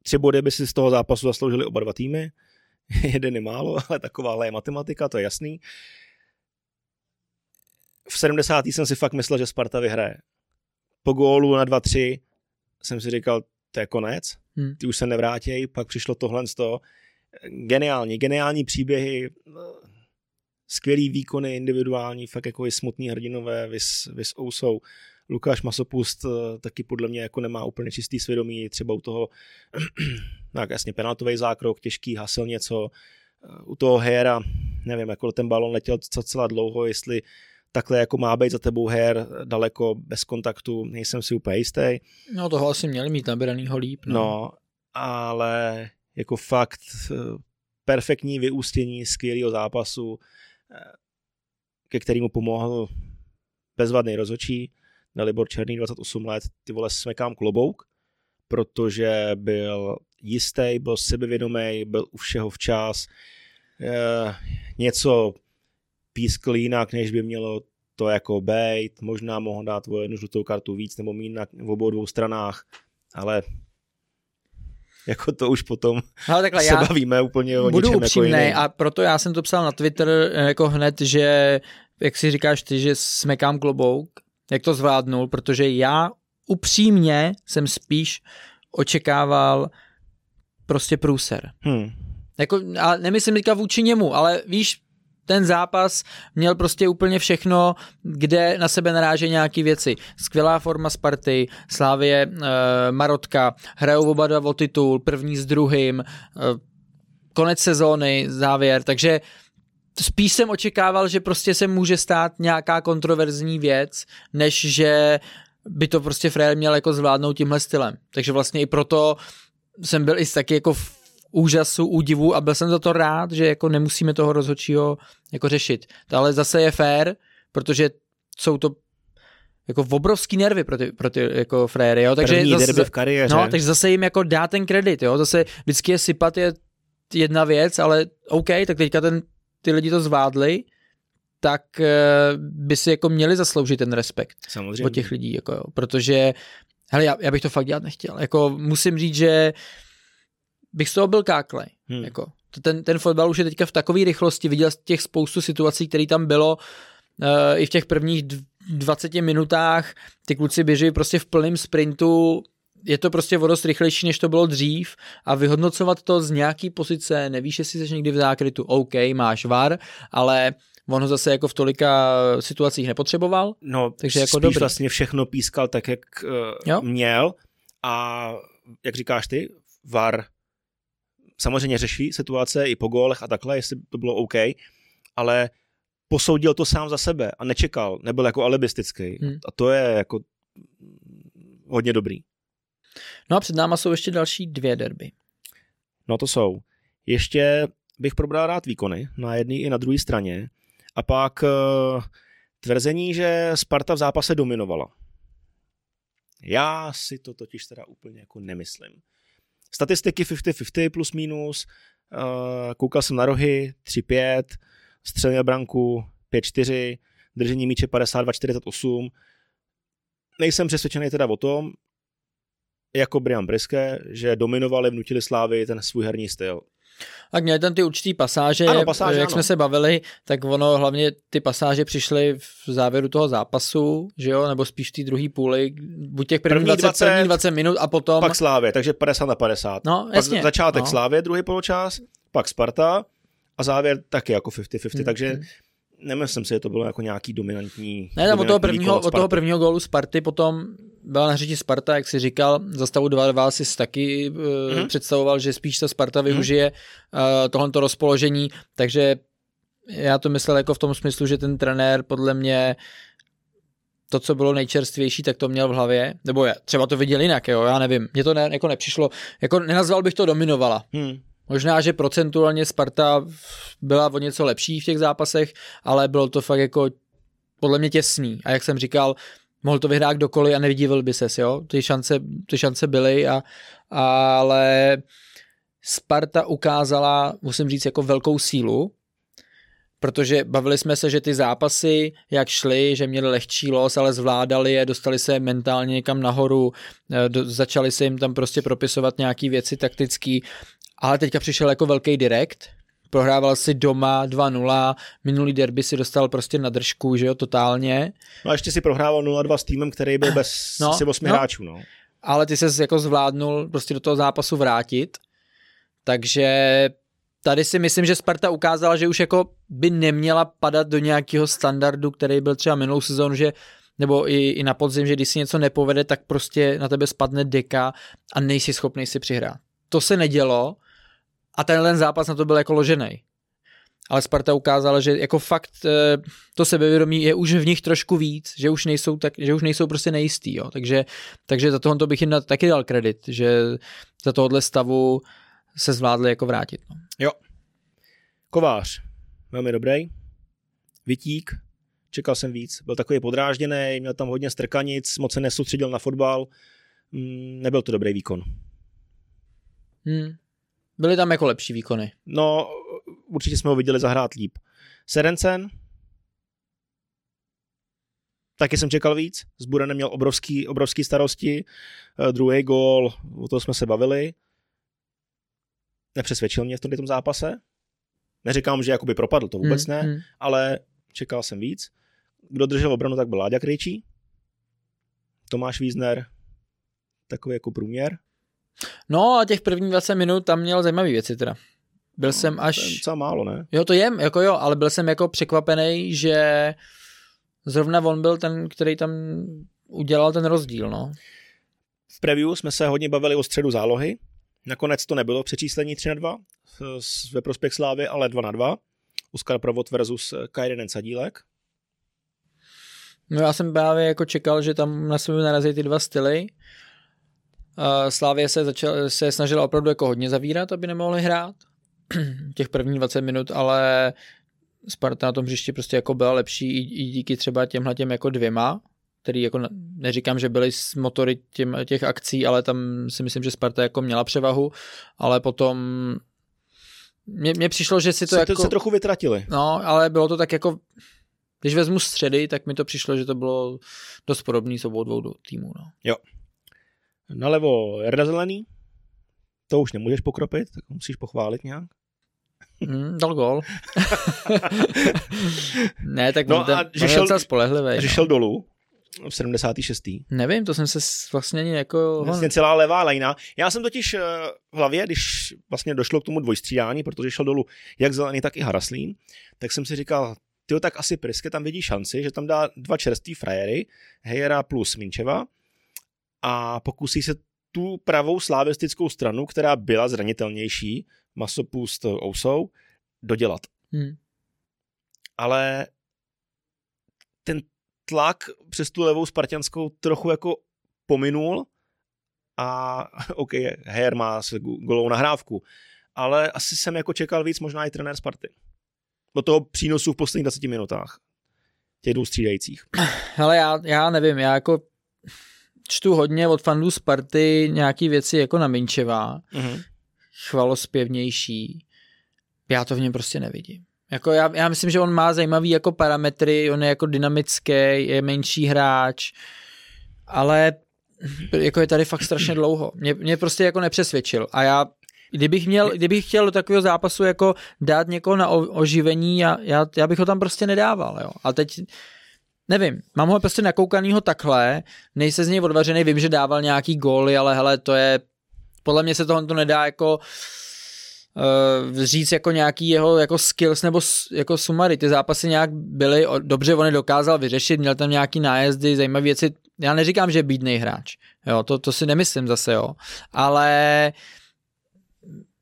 tři body by si z toho zápasu zasloužili oba dva týmy. Jeden je málo, ale takováhle je matematika, to je jasný. V 70. jsem si fakt myslel, že Sparta vyhraje. Po gólu na 2-3 jsem si říkal, to je konec, hmm. ty už se nevrátějí, pak přišlo tohle z toho. Geniální, geniální příběhy, skvělý výkony individuální, fakt jako i smutný hrdinové, vys, vys Ousou. Lukáš Masopust eh, taky podle mě jako nemá úplně čistý svědomí, třeba u toho, tak jasně penaltový zákrok, těžký, hasil něco, eh, u toho Hera, nevím, jako ten balon letěl docela dlouho, jestli takhle jako má být za tebou her daleko bez kontaktu, nejsem si úplně jistý. No toho asi měli mít nabranýho líp. No. no, ale jako fakt eh, perfektní vyústění skvělého zápasu, ke kterému pomohl bezvadný rozhodčí, Libor Černý 28 let, ty vole smekám klobouk, protože byl jistý, byl sebevědomý, byl u všeho včas, e, něco pískl jinak, než by mělo to jako bejt, možná mohl dát o jednu žlutou kartu víc nebo méně na v obou dvou stranách, ale jako to už potom no, takhle se já bavíme úplně o budu něčem upřímnej jako a proto já jsem to psal na Twitter jako hned, že jak si říkáš ty, že smekám klobouk, jak to zvládnul, protože já upřímně jsem spíš očekával prostě průser. Hmm. Jako, a nemyslím teďka vůči němu, ale víš, ten zápas měl prostě úplně všechno, kde na sebe naráže nějaké věci. Skvělá forma Sparty, Slávě, e, Marotka, hrajou oba dva o titul, první s druhým, e, konec sezóny, závěr, takže spíš jsem očekával, že prostě se může stát nějaká kontroverzní věc, než že by to prostě Frér měl jako zvládnout tímhle stylem. Takže vlastně i proto jsem byl i taky jako úžasu, údivu a byl jsem za to rád, že jako nemusíme toho rozhodčího jako řešit. To ale zase je fér, protože jsou to jako obrovský nervy pro ty, pro ty jako fréry, jo. Takže První zase, v kariéře. No, takže zase jim jako dá ten kredit, jo. Zase vždycky je sypat je jedna věc, ale OK, tak teďka ten ty lidi to zvládli, tak eh, by si jako měli zasloužit ten respekt Samozřejmě. od těch lidí, jako jo, protože hele, já, já bych to fakt dělat nechtěl, jako musím říct, že bych z toho byl káklej, hmm. jako ten, ten fotbal už je teďka v takové rychlosti, viděl těch spoustu situací, které tam bylo uh, i v těch prvních 20 minutách, ty kluci běží prostě v plném sprintu, je to prostě o dost rychlejší, než to bylo dřív a vyhodnocovat to z nějaký pozice, nevíš, jestli jsi někdy v zákrytu, OK, máš VAR, ale on ho zase jako v tolika situacích nepotřeboval. No, takže jako spíš dobrý. vlastně všechno pískal tak, jak uh, měl a jak říkáš ty, VAR samozřejmě řeší situace i po gólech a takhle, jestli to bylo OK, ale posoudil to sám za sebe a nečekal, nebyl jako alibistický. Hmm. A to je jako hodně dobrý. No a před náma jsou ještě další dvě derby. No to jsou. Ještě bych probral rád výkony na jedné i na druhé straně. A pak uh, tvrzení, že Sparta v zápase dominovala. Já si to totiž teda úplně jako nemyslím. Statistiky 50-50 plus minus, uh, koukal jsem na rohy 3-5, střelil branku 5-4, držení míče 52-48. Nejsem přesvědčený teda o tom, jako Brian Briske, že dominovali, vnutili Slávy ten svůj herní styl. Tak měli tam ty určitý pasáže, ano, pasáže jak ano. jsme se bavili, tak ono hlavně ty pasáže přišly v závěru toho zápasu, že jo, nebo spíš v té druhé půli, buď těch první, první 20, 20, první 20 minut a potom... Pak Slávě, takže 50 na 50. No, jasně. Pak začátek no. Slávě, druhý poločas, pak Sparta a závěr taky jako 50-50, hmm. takže hmm nemyslím si, že to bylo jako nějaký dominantní. Ne, tam od toho prvního, od toho prvního gólu Sparty potom byla na řeči Sparta, jak si říkal, za stavu 2-2 si taky uh, mm-hmm. představoval, že spíš ta Sparta využije mm-hmm. uh, tohoto rozpoložení, takže já to myslel jako v tom smyslu, že ten trenér podle mě to, co bylo nejčerstvější, tak to měl v hlavě, nebo je, třeba to viděl jinak, jo, já nevím, mně to ne, jako nepřišlo, jako nenazval bych to dominovala. Hmm. Možná, že procentuálně Sparta byla o něco lepší v těch zápasech, ale bylo to fakt jako podle mě těsný. A jak jsem říkal, mohl to vyhrát kdokoliv a nevydívil by ses, jo. Ty šance, ty šance byly, a, ale Sparta ukázala, musím říct, jako velkou sílu, protože bavili jsme se, že ty zápasy, jak šly, že měli lehčí los, ale zvládali je, dostali se mentálně někam nahoru, eh, do, začali se jim tam prostě propisovat nějaký věci taktický, ale teďka přišel jako velký direkt, prohrával si doma 2-0, minulý derby si dostal prostě na držku, že jo, totálně. No a ještě si prohrával 0-2 s týmem, který byl bez no, asi 8 no, hráčů, no. Ale ty se jako zvládnul prostě do toho zápasu vrátit, takže tady si myslím, že Sparta ukázala, že už jako by neměla padat do nějakého standardu, který byl třeba minulou sezónu, že nebo i, i na podzim, že když si něco nepovede, tak prostě na tebe spadne deka a nejsi schopný si přihrát. To se nedělo a tenhle zápas na to byl jako ložený. Ale Sparta ukázala, že jako fakt eh, to sebevědomí je už v nich trošku víc, že už nejsou, tak, že už nejsou prostě nejistý. Jo. Takže, takže za tohoto bych jim taky dal kredit, že za tohohle stavu se zvládli jako vrátit. No. Jo. Kovář, velmi dobrý. Vytík, čekal jsem víc. Byl takový podrážděný, měl tam hodně strkanic, moc se nesoustředil na fotbal. Mm, nebyl to dobrý výkon. Hmm. Byly tam jako lepší výkony. No, určitě jsme ho viděli zahrát líp. Serencen, taky jsem čekal víc. S Buranem měl obrovský, obrovský starosti. Uh, druhý gól, o tom jsme se bavili. Nepřesvědčil mě v tomto zápase. Neříkám, že jakoby propadl, to vůbec mm, ne, mm. ale čekal jsem víc. Kdo držel obranu, tak byl Láďa Krejčí. Tomáš Wiesner, takový jako průměr. No a těch prvních 20 minut tam měl zajímavé věci teda. Byl no, jsem až... To je docela málo, ne? Jo, to je, jako jo, ale byl jsem jako překvapený, že zrovna on byl ten, který tam udělal ten rozdíl, no. V preview jsme se hodně bavili o středu zálohy. Nakonec to nebylo přečíslení 3 na 2 ve prospěch Slávy, ale 2 na 2. Oskar Provod versus Kajrinen Sadílek. No já jsem právě jako čekal, že tam na sebe narazí ty dva styly. Slávě se, začal, se snažila opravdu jako hodně zavírat, aby nemohli hrát těch prvních 20 minut, ale Sparta na tom hřišti prostě jako byla lepší i, i díky třeba těmhle těm jako dvěma, který jako neříkám, že byly s motory těm, těch akcí, ale tam si myslím, že Sparta jako měla převahu, ale potom mně, přišlo, že si to se, jako... se trochu vytratili. No, ale bylo to tak jako když vezmu středy, tak mi to přišlo, že to bylo dost podobné s obou dvou týmů. No. Jo. Nalevo Jarda Zelený, to už nemůžeš pokropit, tak musíš pochválit nějak. Mm, dal gol. ne, tak no ten, a že šel, spolehlivý. Že no. šel dolů v 76. Nevím, to jsem se vlastně ani jako... Vlastně celá levá lajna. Já jsem totiž eh, v hlavě, když vlastně došlo k tomu dvojstřídání, protože šel dolů jak Zelený, tak i Haraslín, tak jsem si říkal, ty tak asi Priske tam vidí šanci, že tam dá dva čerství frajery, Hejera plus Minčeva a pokusí se tu pravou slavistickou stranu, která byla zranitelnější, Masopust Ousou, dodělat. Hmm. Ale tlak přes tu levou spartianskou trochu jako pominul a OK, Her má golovou nahrávku, ale asi jsem jako čekal víc možná i trenér Sparty. Do toho přínosu v posledních 20 minutách těch dvou střídajících. Ale já, já nevím, já jako čtu hodně od fandů Sparty nějaký věci jako na Minčeva, mm-hmm. chvalospěvnější. Já to v něm prostě nevidím. Jako já, já myslím, že on má zajímavý jako parametry, on je jako dynamický, je menší hráč, ale jako je tady fakt strašně dlouho. Mě, mě prostě jako nepřesvědčil a já Kdybych, měl, kdybych chtěl do takového zápasu jako dát někoho na oživení, já, já, já bych ho tam prostě nedával. Jo. A teď nevím, mám ho prostě nakoukanýho takhle, nejse z něj odvařený, vím, že dával nějaký góly, ale hele, to je, podle mě se toho to nedá jako uh, říct jako nějaký jeho jako skills nebo jako sumary. Ty zápasy nějak byly, dobře on je dokázal vyřešit, měl tam nějaký nájezdy, zajímavé věci. Já neříkám, že je bídnej hráč, jo, to, to si nemyslím zase, jo, ale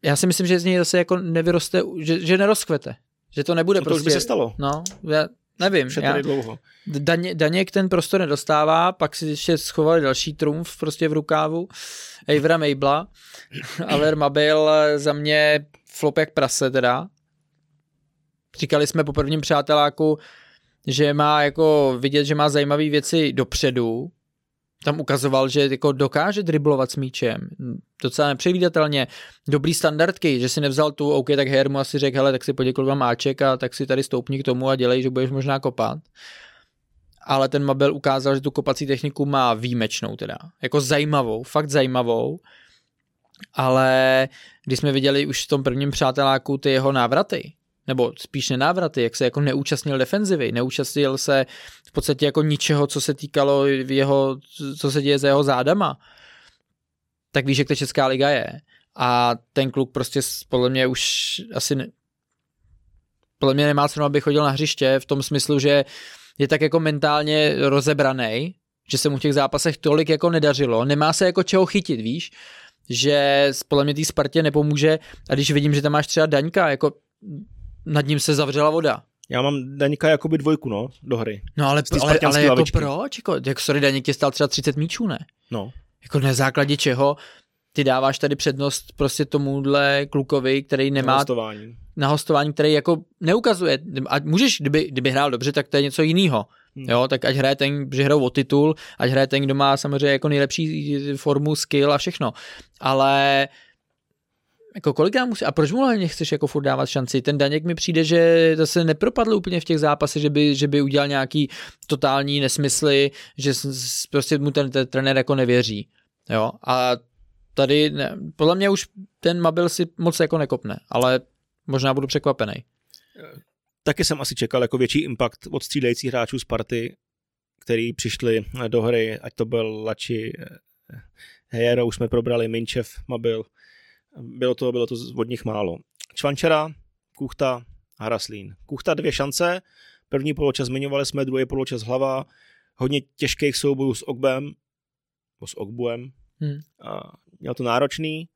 já si myslím, že z něj zase jako nevyroste, že, že nerozkvete. Že to nebude no to prostě... už by se stalo. No, já, nevím. Už je tady dlouho. Daně, Daněk ten prostor nedostává, pak si ještě schovali další trumf prostě v rukávu. Avera Mabla. Aver Mabil za mě flop jak prase teda. Říkali jsme po prvním přáteláku, že má jako vidět, že má zajímavé věci dopředu, tam ukazoval, že jako dokáže driblovat s míčem. Docela nepředvídatelně. Dobrý standardky, že si nevzal tu, OK, tak Hermu asi řekl, hele, tak si poděkuji vám Aček a tak si tady stoupni k tomu a dělej, že budeš možná kopat. Ale ten Mabel ukázal, že tu kopací techniku má výjimečnou teda. Jako zajímavou, fakt zajímavou. Ale když jsme viděli už v tom prvním přáteláku ty jeho návraty, nebo spíš nenávraty, jak se jako neúčastnil defenzivy, neúčastnil se v podstatě jako ničeho, co se týkalo jeho, co se děje za jeho zádama, tak víš, jak to Česká liga je. A ten kluk prostě podle mě už asi ne, podle mě nemá cenu, aby chodil na hřiště v tom smyslu, že je tak jako mentálně rozebraný, že se mu v těch zápasech tolik jako nedařilo, nemá se jako čeho chytit, víš, že podle mě té Spartě nepomůže. A když vidím, že tam máš třeba Daňka, jako nad ním se zavřela voda. Já mám Daňka jakoby dvojku, no, do hry. No ale, ale, ale jako proč? Jako, jak sorry, Daněk tě stál třeba 30 míčů, ne? No. Jako na základě čeho ty dáváš tady přednost prostě tomuhle klukovi, který nemá... Na hostování. Na hostování, který jako neukazuje. A můžeš, kdyby, kdyby hrál dobře, tak to je něco jiného. Hmm. Jo, tak ať hraje ten, že hrajou o titul, ať hraje ten, kdo má samozřejmě jako nejlepší formu, skill a všechno. Ale jako kolikrát musí, a proč mu hlavně chceš jako furt dávat šanci? Ten Daněk mi přijde, že zase nepropadl úplně v těch zápasech, že by, že by udělal nějaký totální nesmysly, že prostě mu ten, ten trenér jako nevěří. Jo, a tady, ne, podle mě už ten Mabil si moc jako nekopne, ale možná budu překvapený. Taky jsem asi čekal jako větší impact od střídajících hráčů z party, který přišli do hry, ať to byl Lači, Hejero, už jsme probrali, Minčev, Mabil, bylo to, bylo to od nich málo. Čvančera, Kuchta, Haraslín. Kuchta dvě šance, první poločas zmiňovali jsme, druhý poločas hlava, hodně těžkých soubojů s Ogbem, nebo s Ogbuem. Hmm. A měl to náročný.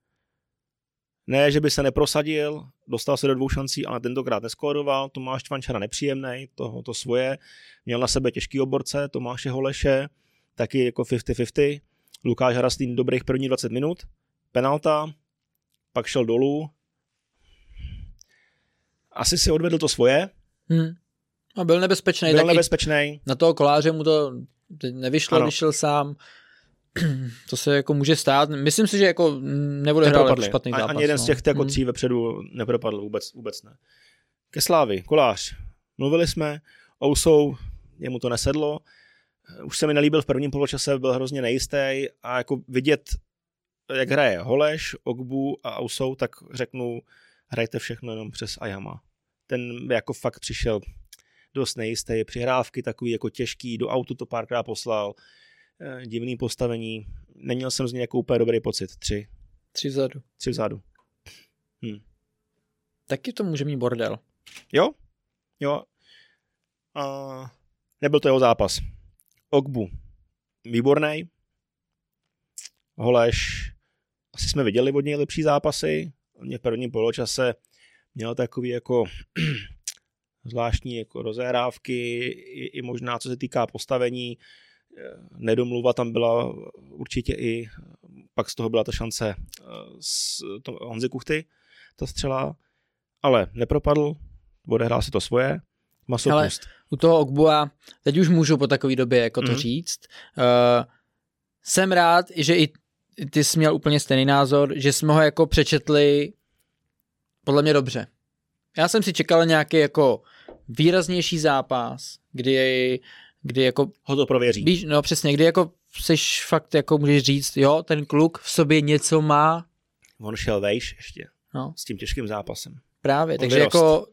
Ne, že by se neprosadil, dostal se do dvou šancí, ale tentokrát neskóroval. Tomáš Čvančara nepříjemný, to, to svoje. Měl na sebe těžký oborce, Tomáše Holeše, taky jako 50-50. Lukáš Haraslín dobrých první 20 minut. Penalta, pak šel dolů. Asi si odvedl to svoje. Hmm. A byl nebezpečný. Byl nebezpečný. Na toho koláře mu to nevyšlo, ano. vyšel sám. to se jako může stát. Myslím si, že jako nebude hrát jako špatný zápas. Ani jeden no. z těch jako hmm. tří vepředu nepropadl vůbec, vůbec ne. Ke Slávy, kolář. Mluvili jsme, Ousou, jemu to nesedlo. Už se mi nelíbil v prvním poločase, byl hrozně nejistý a jako vidět jak hraje Holeš, Ogbu a Ausou, tak řeknu, hrajte všechno jenom přes Ayama. Ten jako fakt přišel dost nejistý, přihrávky takový jako těžký, do autu to párkrát poslal, eh, divný postavení, neměl jsem z něj jako úplně dobrý pocit, tři. Tři vzadu. Tři vzadu. Hm. Taky to může mít bordel. Jo, jo. A nebyl to jeho zápas. Ogbu, výborný. Holeš, asi jsme viděli od něj lepší zápasy. Mě v prvním poločase měl takový jako zvláštní jako rozehrávky, i, i možná co se týká postavení, nedomluva tam byla určitě i, pak z toho byla ta šance eh, to, Honzy Kuchty, ta střela, ale nepropadl, odehrál si to svoje, masopust. Ale u toho Ogbua, teď už můžu po takové době jako to mm. říct, uh, jsem rád, že i ty jsi měl úplně stejný názor, že jsme ho jako přečetli podle mě dobře. Já jsem si čekal nějaký jako výraznější zápas, kdy, kdy jako... Ho to prověří. Víš, no přesně, kdy jako seš fakt jako můžeš říct, jo, ten kluk v sobě něco má. On šel vejš ještě no. s tím těžkým zápasem. Právě, On takže vyrost. jako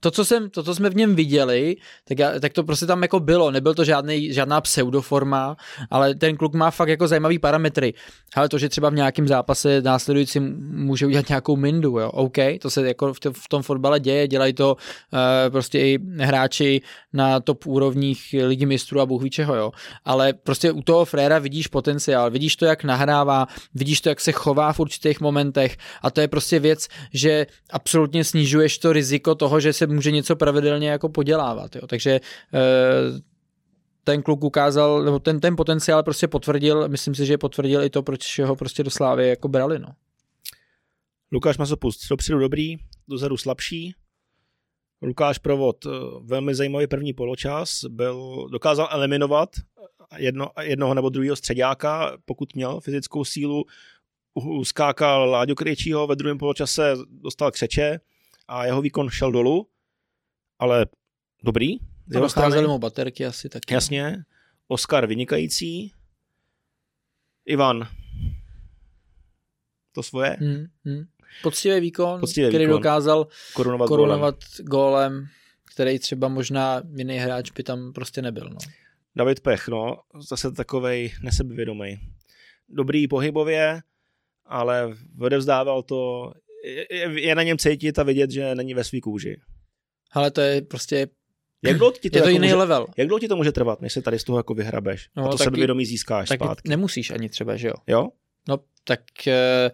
to, co, jsem, to, co jsme v něm viděli, tak, já, tak to prostě tam jako bylo. Nebyl to žádný, žádná pseudoforma, ale ten kluk má fakt jako zajímavý parametry. Ale to, že třeba v nějakém zápase následujícím může udělat nějakou mindu, jo, OK, to se jako v, v tom fotbale děje, dělají to uh, prostě i hráči na top úrovních lidi mistrů a bůh ví čeho, jo. Ale prostě u toho Fréra vidíš potenciál, vidíš to, jak nahrává, vidíš to, jak se chová v určitých momentech a to je prostě věc, že absolutně snižuješ to riziko toho, že se může něco pravidelně jako podělávat. Jo. Takže eh, ten kluk ukázal, nebo ten, ten potenciál prostě potvrdil, myslím si, že potvrdil i to, proč ho prostě do Slávy jako brali. No. Lukáš Masopust, dopředu dobrý, dozadu slabší. Lukáš Provod, eh, velmi zajímavý první poločas, byl, dokázal eliminovat jedno, jednoho nebo druhého středáka, pokud měl fyzickou sílu, uskákal Láďo Krejčího, ve druhém poločase dostal křeče a jeho výkon šel dolů, ale dobrý. A docházely mu baterky asi taky. Jasně. Oscar vynikající. Ivan. To svoje? Hmm, hmm. Poctivý výkon, Poctivý který výkon. dokázal Korunovat, korunovat gólem. gólem, který třeba možná jiný hráč by tam prostě nebyl. No. David Pech, no, zase takovej nesebevědomý. Dobrý pohybově, ale odevzdával to, je, je na něm cítit a vidět, že není ve svý kůži. Ale to je prostě, Jak dlouho ti to, je to jako jiný může, level. jak dlouho ti to může trvat, než se tady z toho jako vyhrabeš? No, a to taky- sebevědomí získáš Tak zpátky. nemusíš ani třeba, že jo? Jo? No, tak eh,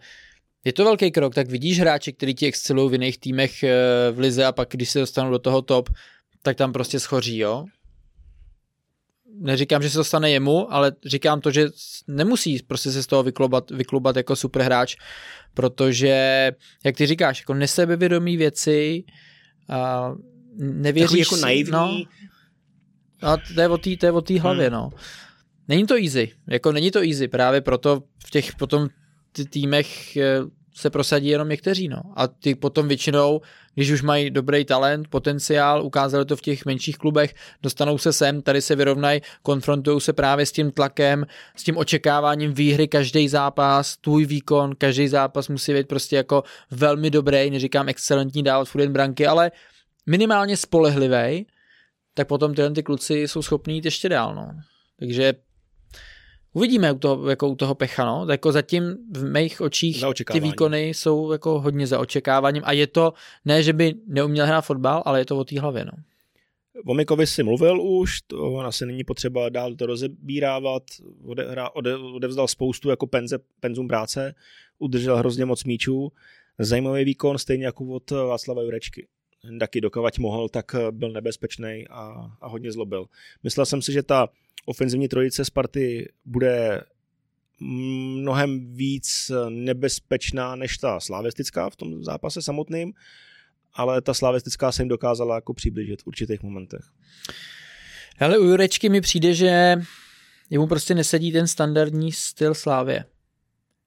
je to velký krok, tak vidíš hráče, který ti excelují v jiných týmech eh, v lize a pak když se dostanou do toho top, tak tam prostě schoří, jo? Neříkám, že se to stane jemu, ale říkám to, že nemusí prostě se z toho vyklobat, vyklubat jako superhráč, protože, jak ty říkáš, jako nesebevědomí věci, a nevěříš Takový jako naivní. No, a to je o té to je o té hlavě, Hmm. no. Není to easy, jako není to easy, právě proto v těch potom týmech se prosadí jenom někteří, no. A ty potom většinou, když už mají dobrý talent, potenciál, ukázali to v těch menších klubech, dostanou se sem, tady se vyrovnají, konfrontují se právě s tím tlakem, s tím očekáváním výhry každý zápas, tvůj výkon, každý zápas musí být prostě jako velmi dobrý, neříkám excelentní dávat furt branky, ale minimálně spolehlivý, tak potom tyhle ty kluci jsou schopní jít ještě dál, no. Takže uvidíme u toho, jako u toho pecha, no. Jako zatím v mých očích ty výkony jsou jako hodně za očekáváním a je to, ne, že by neuměl hrát fotbal, ale je to o té hlavě, no. O Mikovi si mluvil už, to asi není potřeba dál to rozebírávat, odehrá, ode, odevzdal spoustu jako penze, penzum práce, udržel hrozně moc míčů, zajímavý výkon, stejně jako od Václava Jurečky. Taky dokavať mohl, tak byl nebezpečný a, a hodně zlobil. Myslel jsem si, že ta ofenzivní trojice Sparty bude mnohem víc nebezpečná než ta slavistická v tom zápase samotným, ale ta slavistická se jim dokázala jako přiblížit v určitých momentech. Ale u Jurečky mi přijde, že jemu prostě nesedí ten standardní styl Slávě.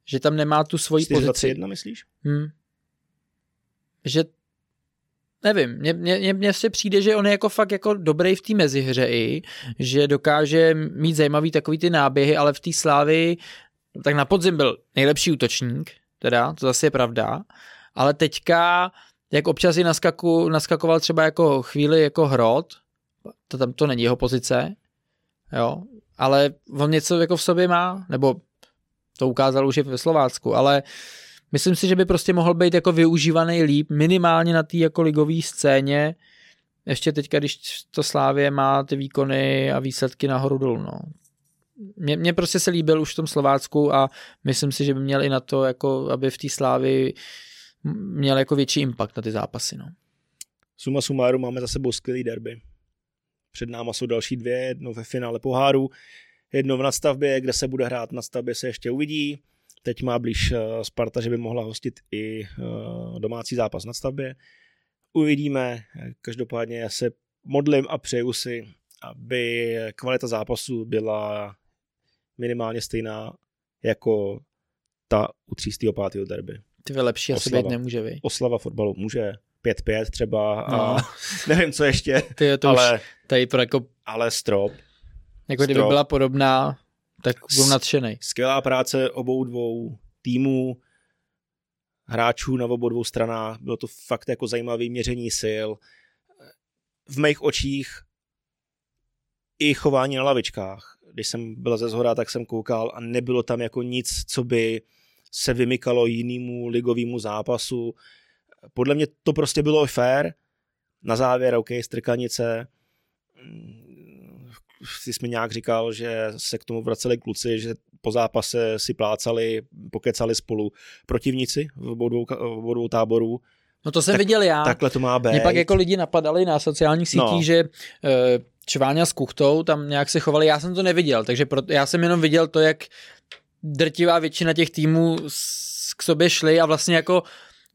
Že tam nemá tu svoji pozici. 4-21, myslíš? Hmm. Že nevím, mně, mně, mně se přijde, že on je jako fakt jako dobrý v té mezihře i, že dokáže mít zajímavý takový ty náběhy, ale v té slávy tak na podzim byl nejlepší útočník, teda, to zase je pravda, ale teďka, jak občas i naskaku, naskakoval třeba jako chvíli jako hrot, to tam to není jeho pozice, jo, ale on něco jako v sobě má, nebo to ukázal už i ve Slovácku, ale myslím si, že by prostě mohl být jako využívaný líp, minimálně na té jako ligové scéně, ještě teďka, když to Slávě má ty výkony a výsledky nahoru dolů, no. Mně, mně prostě se líbil už v tom Slovácku a myslím si, že by měl i na to, jako aby v té Slávy měl jako větší impact na ty zápasy, no. Suma sumáru máme za sebou skvělý derby. Před náma jsou další dvě, jedno ve finále poháru, jedno v nadstavbě, kde se bude hrát na stavbě se ještě uvidí. Teď má blíž eh, Sparta, že by mohla hostit i eh, domácí zápas na stavbě. Uvidíme, každopádně já se modlím a přeju si, aby kvalita zápasu byla minimálně stejná jako ta u 305. derby. Ty lepší asi být nemůže, vy. Oslava fotbalu může 5-5 třeba a No. nevím co ještě, Ty, to ale... už tady pro jako, ale strop. jako kdyby strop. byla podobná, tak budu nadšenej. Skvělá práce obou dvou týmů, hráčů na obou dvou stranách. Bylo to fakt jako zajímavé měření sil. V mých očích i chování na lavičkách. Když jsem byl ze zhora, tak jsem koukal a nebylo tam jako nic, co by se vymykalo jinému ligovému zápasu. Podle mě to prostě bylo fair. Na závěr, OK, strkanice. Ty jsi mi nějak říkal, že se k tomu vraceli kluci, že po zápase si plácali, pokecali spolu protivníci v obou dvou, v obou dvou táborů. No to jsem tak, viděl já. Takhle to má být. Mě pak jako lidi napadali na sociálních sítích, no. že uh, Čváňa s Kuchtou tam nějak se chovali, já jsem to neviděl, takže pro, já jsem jenom viděl to, jak drtivá většina těch týmů k sobě šli a vlastně jako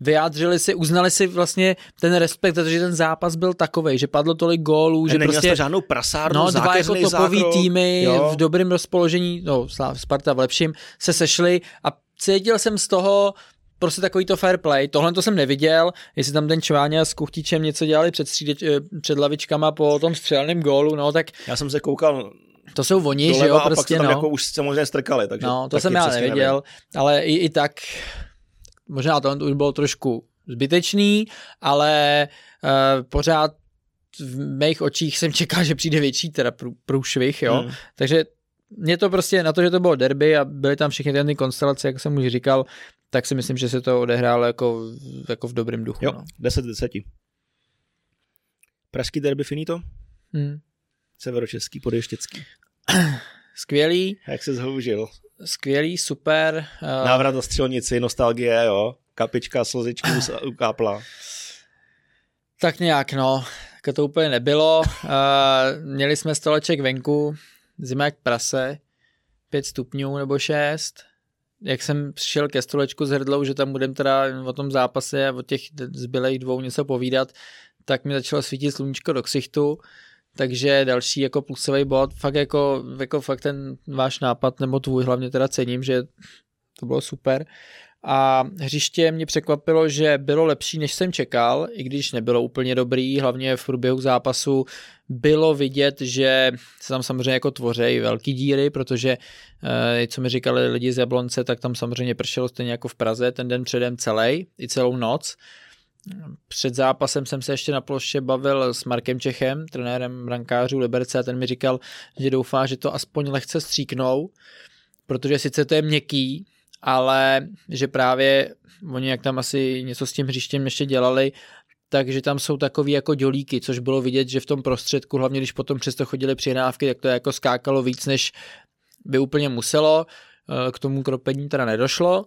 vyjádřili si, uznali si vlastně ten respekt, protože ten zápas byl takový, že padlo tolik gólů, že Neměl prostě... žádnou prasárnu, No, dva jako topový zákrok, týmy jo. v dobrém rozpoložení, no Sparta v lepším, se sešli a cítil jsem z toho prostě takový to fair play. Tohle to jsem neviděl, jestli tam ten Čváňa s Kuchtičem něco dělali před, střídeč, před lavičkama po tom střelném gólu, no tak... Já jsem se koukal to jsou oni, že jo, a prostě, pak tam no. jako už samozřejmě strkali, takže No, to jsem já neviděl, nevím. ale i, i tak možná to už bylo trošku zbytečný, ale uh, pořád v mých očích jsem čekal, že přijde větší teda prů, průšvih, jo. Hmm. Takže mě to prostě na to, že to bylo derby a byly tam všechny ty konstelace, jak jsem už říkal, tak si myslím, že se to odehrálo jako, jako v dobrém duchu. Jo, no. 10 10. Pražský derby finito? Hmm. Severočeský, podještěcký. Skvělý. Jak se zhoužil. Skvělý, super. Uh... Návrat na střelnici, nostalgie, jo. Kapička, slzičky ukápla. Tak nějak, no. Jako to úplně nebylo. Uh, měli jsme stoleček venku, zima jak prase, pět stupňů nebo šest. Jak jsem přišel ke stolečku s hrdlou, že tam budem teda o tom zápase a o těch zbylých dvou něco povídat, tak mi začalo svítit sluníčko do ksichtu takže další jako plusový bod, fakt jako, jako fakt ten váš nápad, nebo tvůj hlavně teda cením, že to bylo super. A hřiště mě překvapilo, že bylo lepší, než jsem čekal, i když nebylo úplně dobrý, hlavně v průběhu zápasu bylo vidět, že se tam samozřejmě jako tvoří velký díry, protože, eh, co mi říkali lidi z Jablonce, tak tam samozřejmě pršelo stejně jako v Praze, ten den předem celý, i celou noc. Před zápasem jsem se ještě na ploše bavil s Markem Čechem, trenérem brankářů Liberce a ten mi říkal, že doufá, že to aspoň lehce stříknou, protože sice to je měkký, ale že právě oni jak tam asi něco s tím hřištěm ještě dělali, takže tam jsou takový jako dělíky, což bylo vidět, že v tom prostředku, hlavně když potom přesto chodili přihrávky, tak to jako skákalo víc, než by úplně muselo. K tomu kropení teda nedošlo,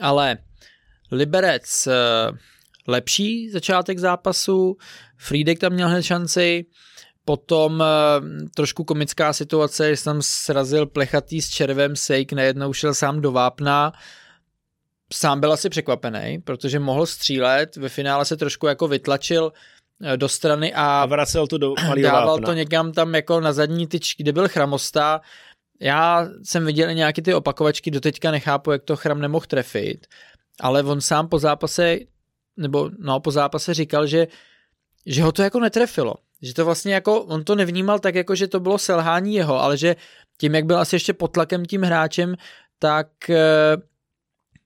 ale Liberec eh, lepší začátek zápasu, Friedek tam měl hned šanci, potom eh, trošku komická situace, že jsem srazil plechatý s červem Sejk, najednou šel sám do vápna, sám byl asi překvapený, protože mohl střílet, ve finále se trošku jako vytlačil eh, do strany a, a vracel to do dával vápna. to někam tam jako na zadní tyč, kde byl chramosta. Já jsem viděl nějaké ty opakovačky, doteďka nechápu, jak to chram nemohl trefit ale on sám po zápase, nebo no, po zápase říkal, že, že ho to jako netrefilo. Že to vlastně jako, on to nevnímal tak jako, že to bylo selhání jeho, ale že tím, jak byl asi ještě pod tlakem tím hráčem, tak eh,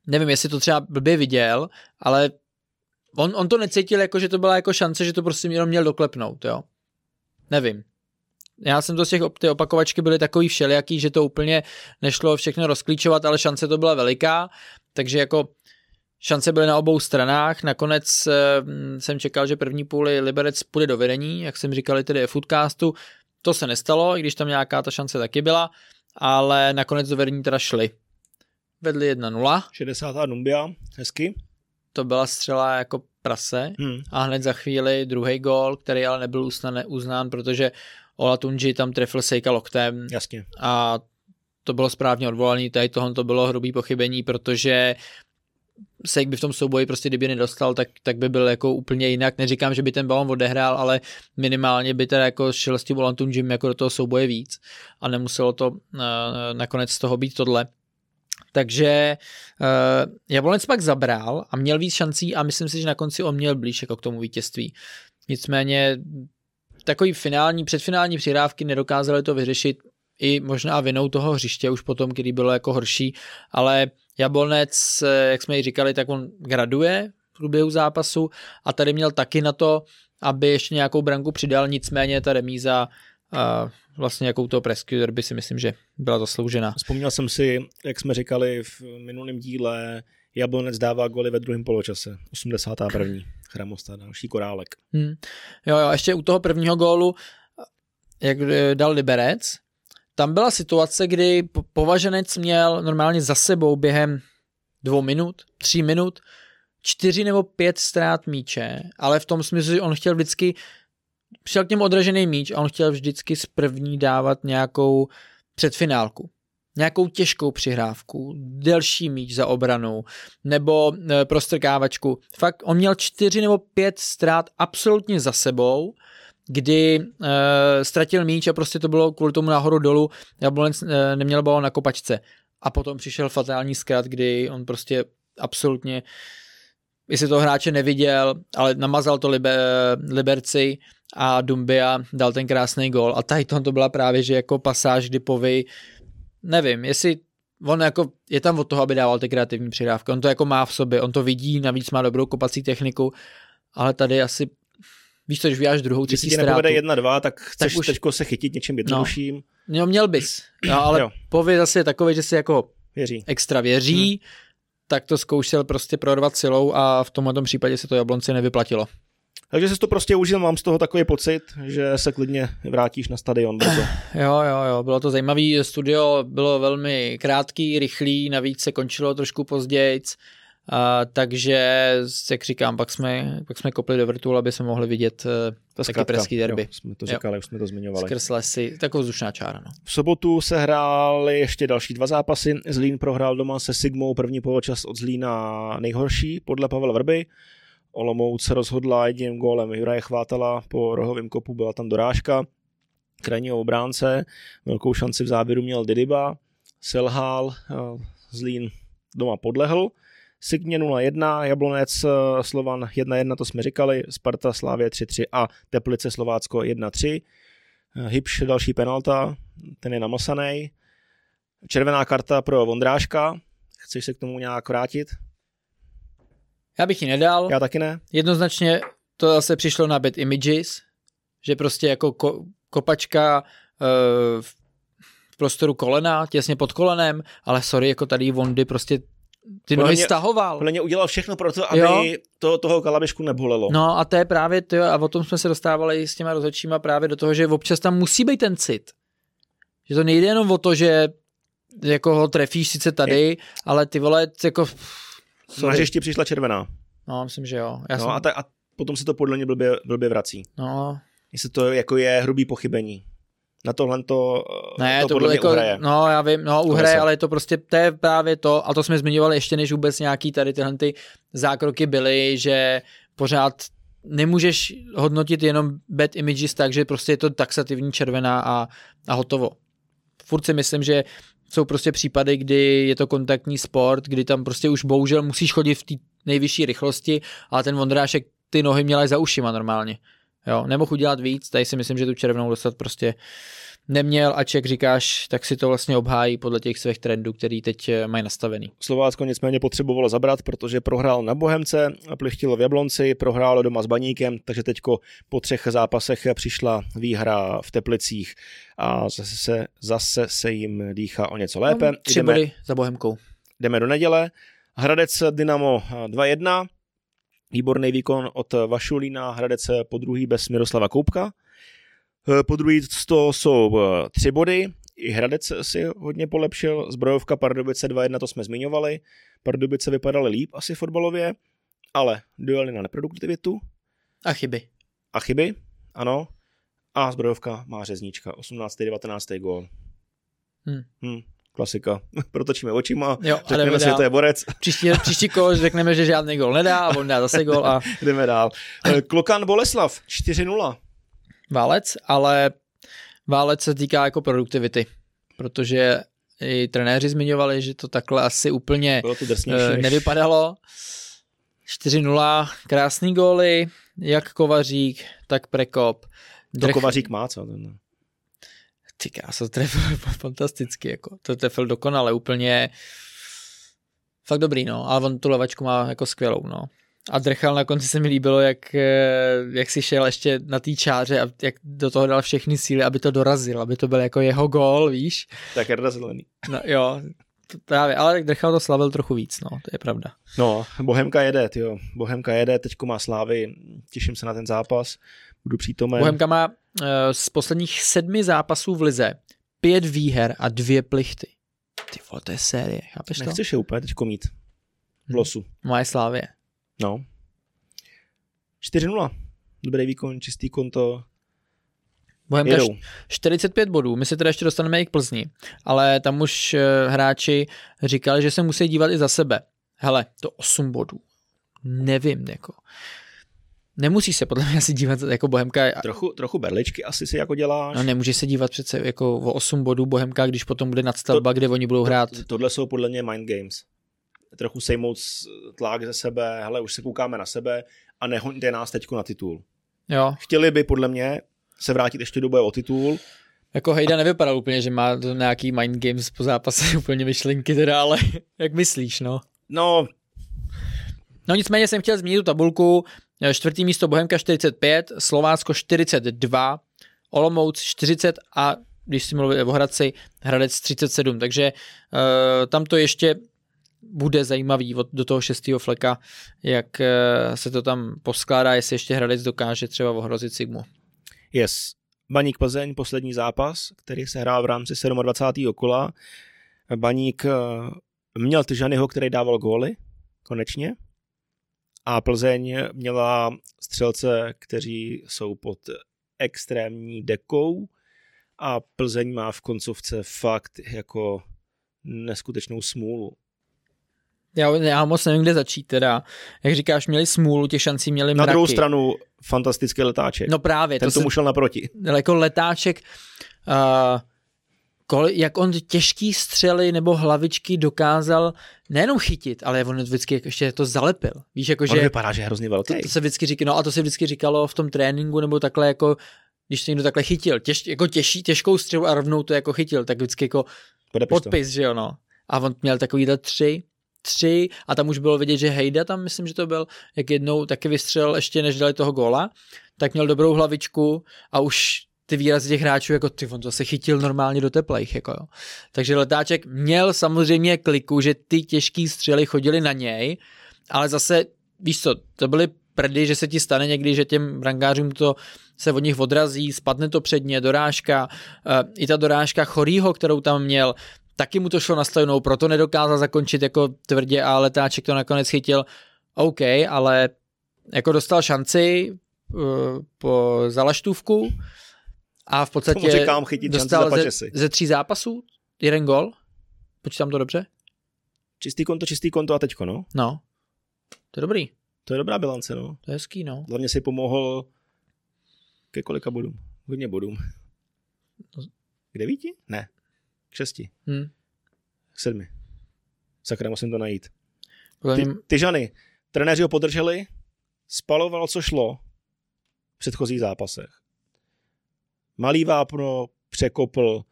nevím, jestli to třeba blbě viděl, ale on, on to necítil jako, že to byla jako šance, že to prostě jenom měl doklepnout, jo. Nevím. Já jsem to z těch, ty opakovačky byly takový všelijaký, že to úplně nešlo všechno rozklíčovat, ale šance to byla veliká, takže jako Šance byly na obou stranách, nakonec eh, jsem čekal, že první půli Liberec půjde do vedení, jak jsem říkali tedy foodcastu, to se nestalo, i když tam nějaká ta šance taky byla, ale nakonec do vedení teda šli. Vedli 1-0. 60. Numbia, hezky. To byla střela jako prase hmm. a hned za chvíli druhý gol, který ale nebyl uznán, uznán protože Ola Tunji tam trefil Sejka loktem. Jasně. A to bylo správně odvolaný, tady tohle to bylo hrubý pochybení, protože Sejk by v tom souboji prostě kdyby nedostal, tak, tak by byl jako úplně jinak. Neříkám, že by ten balon odehrál, ale minimálně by teda jako šel s tím Volantům Jim jako do toho souboje víc a nemuselo to uh, nakonec z toho být tohle. Takže uh, Jablonec pak zabral a měl víc šancí a myslím si, že na konci on měl blíž jako k tomu vítězství. Nicméně takový finální, předfinální přihrávky nedokázali to vyřešit i možná vinou toho hřiště už potom, kdy bylo jako horší, ale Jablonec, jak jsme ji říkali, tak on graduje v průběhu zápasu a tady měl taky na to, aby ještě nějakou branku přidal, nicméně ta remíza a vlastně jakou to presky derby si myslím, že byla zasloužena. Vzpomněl jsem si, jak jsme říkali v minulém díle, Jablonec dává goly ve druhém poločase. 81. Chramosta, další korálek. Hmm. Jo, jo, ještě u toho prvního gólu, jak dal Liberec, tam byla situace, kdy považenec měl normálně za sebou během dvou minut, tří minut čtyři nebo pět ztrát míče, ale v tom smyslu, že on chtěl vždycky, přišel k němu odražený míč a on chtěl vždycky z první dávat nějakou předfinálku nějakou těžkou přihrávku, delší míč za obranu, nebo e, prostrkávačku. Fakt, on měl čtyři nebo pět ztrát absolutně za sebou, kdy e, ztratil míč a prostě to bylo kvůli tomu nahoru dolů, Jablonec e, neměl balon na kopačce. A potom přišel fatální zkrat, kdy on prostě absolutně, jestli toho hráče neviděl, ale namazal to liber, Liberci a Dumbia dal ten krásný gol. A tady to byla právě, že jako pasáž, kdy Povy nevím, jestli on jako je tam od toho, aby dával ty kreativní přihrávky. On to jako má v sobě, on to vidí, navíc má dobrou kopací techniku, ale tady asi Víš co, když vyjáš druhou, třetí Když ti nepovede jedna, dva, tak chceš tak už... teďko se chytit něčím jednodušším. No, no měl bys, no, ale pověd zase je takový, že si jako věří. extra věří, hmm. tak to zkoušel prostě prorvat silou a v tomhle případě se to Jablonci nevyplatilo. Takže jsi to prostě užil, mám z toho takový pocit, že se klidně vrátíš na stadion brzo. Jo, jo, jo, bylo to zajímavé. Studio bylo velmi krátký, rychlý, navíc se končilo trošku později. A, takže, jak říkám, pak jsme, pak jsme kopli do vrtulu, aby jsme mohli vidět uh, taky zkrátka, pražský derby. Jo, jsme to říkali, jo. už jsme to zmiňovali. Skrz lesy, taková vzdušná čára. No. V sobotu se hrály ještě další dva zápasy. Zlín prohrál doma se Sigmou, první poločas od Zlína nejhorší, podle Pavla Vrby. Olomouc rozhodla jedním gólem Juraje Chvátala po rohovém kopu, byla tam dorážka krajního obránce, velkou šanci v záběru měl Didyba, selhal, Zlín doma podlehl, Signě 0-1, Jablonec Slovan 1-1, to jsme říkali, Sparta Slávě 3-3 a Teplice Slovácko 1-3. Hybš další penalta, ten je namasaný. Červená karta pro Vondráška, chceš se k tomu nějak vrátit? Já bych ji nedal. Já taky ne. Jednoznačně to zase přišlo na bad images, že prostě jako ko, kopačka uh, v prostoru kolena, těsně pod kolenem, ale sorry, jako tady Vondy prostě ty nohy stahoval. Podle mě udělal všechno pro to, aby jo? to, toho kalabešku nebolelo. No a to je právě to, a o tom jsme se dostávali s těma rozhodčíma právě do toho, že občas tam musí být ten cit. Že to nejde jenom o to, že jako ho trefíš sice tady, je. ale ty vole, jako Sorry. Na hřišti přišla červená. No, myslím, že jo. Já no jsem... a, ta, a potom se to podle mě blbě, blbě vrací. No. Jestli to jako je hrubý pochybení. Na tohle to, ne, to, to podle mě jako, uhraje. No, já vím, no, uhraje, ale je to prostě, to je právě to, a to jsme zmiňovali ještě, než vůbec nějaký tady tyhle ty zákroky byly, že pořád nemůžeš hodnotit jenom bad images tak, že prostě je to taxativní červená a, a hotovo. Furt si myslím, že jsou prostě případy, kdy je to kontaktní sport, kdy tam prostě už bohužel musíš chodit v té nejvyšší rychlosti, ale ten Vondrášek ty nohy měl za ušima normálně. Jo, nemohl udělat víc, tady si myslím, že tu červenou dostat prostě neměl, a jak říkáš, tak si to vlastně obhájí podle těch svých trendů, který teď eh, mají nastavený. Slovácko nicméně potřebovalo zabrat, protože prohrál na Bohemce, plichtilo v Jablonci, prohrál doma s Baníkem, takže teďko po třech zápasech přišla výhra v Teplicích a zase se, zase se jim dýchá o něco lépe. Tři jdeme, body za Bohemkou. Jdeme do neděle. Hradec Dynamo 2-1. Výborný výkon od Vašulína, Hradec po druhý bez Miroslava Koupka. Eh, po druhý to jsou eh, tři body, i Hradec si hodně polepšil, zbrojovka Pardubice 2-1, to jsme zmiňovali. Pardubice vypadaly líp asi fotbalově, ale dojeli na neproduktivitu. A chyby. A chyby, ano. A zbrojovka má řezníčka, 18. 19. gól. Hmm. Hmm, klasika. Protočíme očima, jo, řekneme si, že to je borec. Příští, příští kolo řekneme, že žádný gól nedá a on dá zase gól a... Jdeme dál. Eh, Klokan Boleslav, 4-0 válec, ale válec se týká jako produktivity, protože i trenéři zmiňovali, že to takhle asi úplně to nevypadalo. 4-0, krásný góly, jak Kovařík, tak Prekop. Drch... To Kovařík má, co? Ten... Ty se trefil fantasticky, jako. To trefil dokonale, úplně fakt dobrý, no, ale on tu levačku má jako skvělou, no. A Drchal na konci se mi líbilo, jak, eh, jak si šel ještě na té čáře a jak do toho dal všechny síly, aby to dorazil, aby to byl jako jeho gól, víš. Tak je rozlený. No jo, to právě, ale Drchal to slavil trochu víc, no, to je pravda. No, Bohemka jede, jo. Bohemka jede, teďko má slávy, těším se na ten zápas, budu přítomen. Bohemka má z posledních sedmi zápasů v Lize pět výher a dvě plichty. Ty vole, to je série, chápeš Nechceš to? je úplně teďko mít v losu. Hmm. Moje slávě. No. 4-0. Dobrý výkon, čistý konto. Bohemka š- 45 bodů, my se teda ještě dostaneme i k Plzni, ale tam už eh, hráči říkali, že se musí dívat i za sebe. Hele, to 8 bodů. Nevím, jako. Nemusí se podle mě asi dívat jako Bohemka, Trochu, trochu berličky asi si jako děláš. no nemůže se dívat přece jako o 8 bodů Bohemka, když potom bude nadstavba, kde oni budou hrát. Tohle jsou podle mě mind games. Trochu sejmout tlak ze sebe, hele, už se koukáme na sebe a nehoňte nás teď na titul. Jo, Chtěli by podle mě se vrátit ještě do boje o titul. jako Hejda nevypadal úplně, že má to nějaký mind games po zápase, úplně myšlenky teda, ale jak myslíš, no? No, No nicméně jsem chtěl zmínit tu tabulku. Čtvrtý místo Bohemka 45, Slovácko 42, Olomouc 40 a když si mluvil o Hradci, Hradec 37. Takže uh, tam to ještě bude zajímavý od, do toho šestého fleka, jak uh, se to tam poskládá, jestli ještě Hradec dokáže třeba ohrozit Sigmu. yes. Baník Plzeň, poslední zápas, který se hrál v rámci 27. kola. Baník eh, měl Tyžanyho, který dával góly, konečně. A Plzeň měla střelce, kteří jsou pod extrémní dekou a Plzeň má v koncovce fakt jako neskutečnou smůlu. Já, já moc nevím, kde začít teda. Jak říkáš, měli smůlu, těch šancí měli Na mraky. druhou stranu fantastický letáček. No právě, Ten to tomu se, šel naproti. jako letáček, uh, kol, jak on těžký střely nebo hlavičky dokázal nejenom chytit, ale on vždycky ještě to zalepil. Víš, jako On že vypadá, že je hrozně velký. to, to se vždycky říká, no a to se vždycky říkalo v tom tréninku nebo takhle jako když to někdo takhle chytil, těž, jako těžší, těžkou střelu a rovnou to jako chytil, tak vždycky jako Podepiš to. podpis, že jo, no. A on měl takovýhle tři, tři a tam už bylo vidět, že Hejda tam, myslím, že to byl, jak jednou taky vystřelil ještě než dali toho góla, tak měl dobrou hlavičku a už ty výrazy těch hráčů, jako ty, on to se chytil normálně do teplejch, jako jo. Takže letáček měl samozřejmě kliku, že ty těžký střely chodily na něj, ale zase, víš co, to byly prdy, že se ti stane někdy, že těm brankářům to se od nich odrazí, spadne to předně, dorážka, uh, i ta dorážka chorýho, kterou tam měl, taky mu to šlo na stojnou, proto nedokázal zakončit jako tvrdě a letáček to nakonec chytil. OK, ale jako dostal šanci uh, po zalaštůvku a v podstatě říkám chytit za dostal ze, ze tří zápasů jeden gol. Počítám to dobře? Čistý konto, čistý konto a teďko, no. No. To je dobrý. To je dobrá bilance, no. To je hezký, no. Hlavně si pomohl ke kolika bodům? Hodně bodům. K devíti? Ne. K šesti. Hm. K sedmi. Sakra, musím to najít. Ty, ty žany, trenéři ho podrželi, spaloval, co šlo v předchozích zápasech. Malý vápno překopl,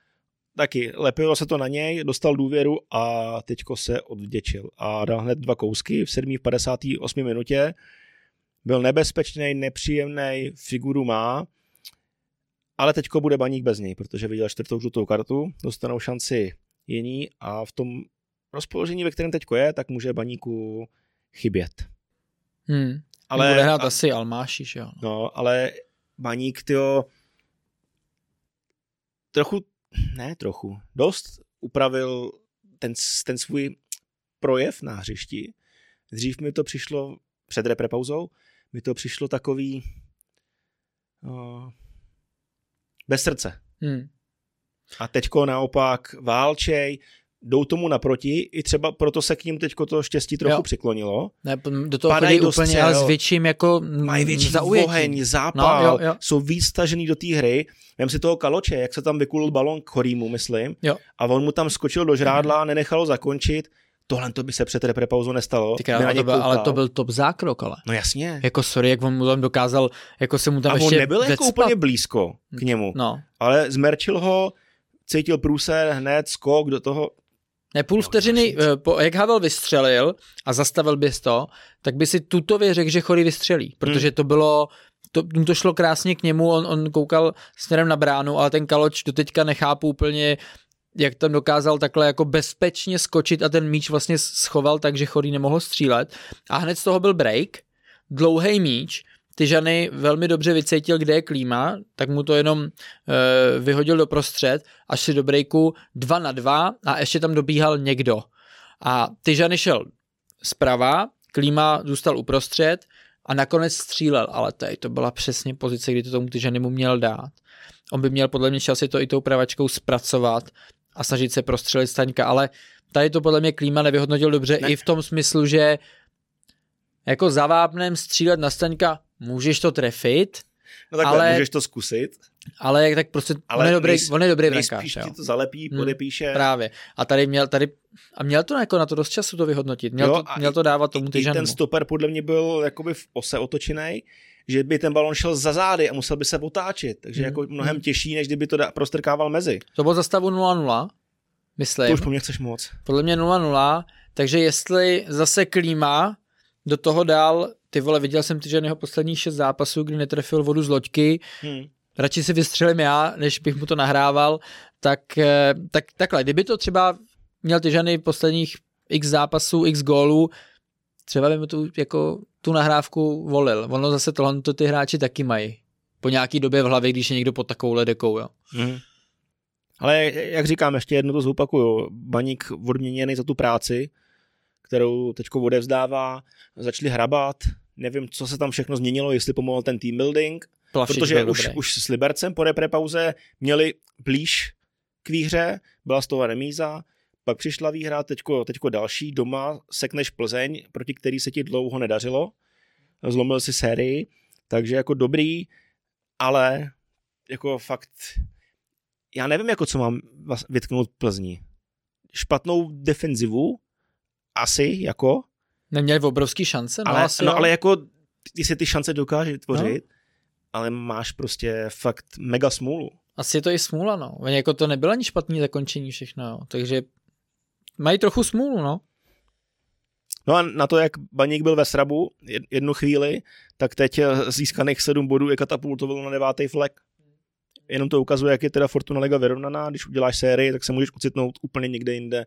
taky lepilo se to na něj, dostal důvěru a teďko se odvděčil. A dal hned dva kousky v 7. v 58. minutě. Byl nebezpečný, nepříjemný, figuru má, ale teďko bude baník bez něj, protože viděl čtvrtou žlutou kartu, dostanou šanci jiní a v tom rozpoložení, ve kterém teďko je, tak může baníku chybět. hm. Ale, bude hrát a, asi Almáši, že jo. no, ale baník, tyjo, trochu, ne trochu, dost upravil ten, ten svůj projev na hřišti. Dřív mi to přišlo, před reprepauzou, mi to přišlo takový uh, bez srdce. Hm. A teďko naopak válčej, jdou tomu naproti, i třeba proto se k ním teďko to štěstí trochu Jo. přiklonilo. Ne, do toho Padají do úplně, střel. ale s větším jako Mají větší zaujetí. oheň, zápal, No, jo, jo. jsou víc stažený do té hry. Vem si toho Kaloče, jak se tam vykulil balon k Chorýmu, myslím. Jo. A on mu tam skočil do žrádla a nenechal ho zakončit. Tohle to by se před reprepauzou nestalo. Ty By krát, na ale, ně to byl, ale to byl top zákrok, ale. No jasně. Jako sorry, jak on mu tam dokázal, jako se mu tam a on ještě nebyl jako úplně blízko k němu, No. ale zmerčil ho, cítil průser, hned skok do toho. Ne, půl vteřiny, eh, po, jak Havel vystřelil a zastavil bys to, tak by si tutově řekl, že Chory vystřelí, protože to bylo, to, to šlo krásně k němu, on, on koukal směrem na bránu, ale ten Kaloč do teďka nechápu úplně, jak tam dokázal takhle jako bezpečně skočit a ten míč vlastně schoval tak, že Chorý nemohl střílet. A hned z toho byl break, dlouhý míč, Tyžany velmi dobře vycítil, kde je klíma, tak mu to jenom e, vyhodil do prostřed, až si do breaku dva na dva a ještě tam dobíhal někdo. A Tyžany šel zprava, Klíma zůstal uprostřed a nakonec střílel, ale tady to byla přesně pozice, kdy to tomu Tyžany mu měl dát. On by měl podle mě čas to i tou pravačkou zpracovat a snažit se prostřelit Staňka, ale tady to podle mě Klíma nevyhodnotil dobře ne. i v tom smyslu, že jako za vápnem střílet na Staňka můžeš to trefit, No takhle, ale, můžeš to zkusit. Ale tak prostě ale on je dobrý, nejsp, on je dobrý brankář. ti to zalepí, hmm, podepíše. Hmm, právě. A tady měl, tady, a měl to jako na to dost času to vyhodnotit. Měl, jo, to, měl to dávat tomu ty ten stoper podle mě byl jakoby v ose otočený, že by ten balon šel za zády a musel by se otáčet. Takže hmm. jako mnohem hmm. těžší, než kdyby to da, prostrkával mezi. To bylo za stavu 0-0, myslím. To už po mně chceš moc. Podle mě 0-0, takže jestli zase klíma do toho dál ty vole, viděl jsem ty jeho posledních šest zápasů, kdy netrefil vodu z loďky, hmm. radši si vystřelím já, než bych mu to nahrával, tak, eh, tak takhle, kdyby to třeba měl Tyžany posledních x zápasů, x gólů, třeba by mu tu, jako, tu nahrávku volil. Ono zase tohle to ty hráči taky mají. Po nějaký době v hlavě, když je někdo pod takovou ledekou, jo. Hmm. Ale jak říkám, ještě jedno to zopakuju. Baník odměněný za tu práci, kterou teď odevzdává, začali hrabat, nevím, co se tam všechno změnilo, jestli pomohl ten team building, protože už, už s Libercem po repre pauze měli blíž k výhře, byla z toho remíza, pak přišla výhra, teďko, teďko další, doma sekneš Plzeň, proti který se ti dlouho nedařilo, zlomil si sérii, takže jako dobrý, ale jako fakt, já nevím, jako co mám vytknout Plzni. Špatnou defenzivu, asi, jako, Neměli obrovský šance, no, ale, asi, no, ale jako ty si ty šance dokáže tvořit, no. ale máš prostě fakt mega smůlu. Asi je to i smůla, no. Oni jako to nebylo ani špatný zakončení všechno, jo. takže mají trochu smůlu, no. No a na to, jak Baník byl ve srabu jednu chvíli, tak teď eh, získaných sedm bodů je katapultovalo na devátý flek. Jenom to ukazuje, jak je teda Fortuna Liga vyrovnaná. Když uděláš sérii, tak se můžeš ocitnout úplně někde jinde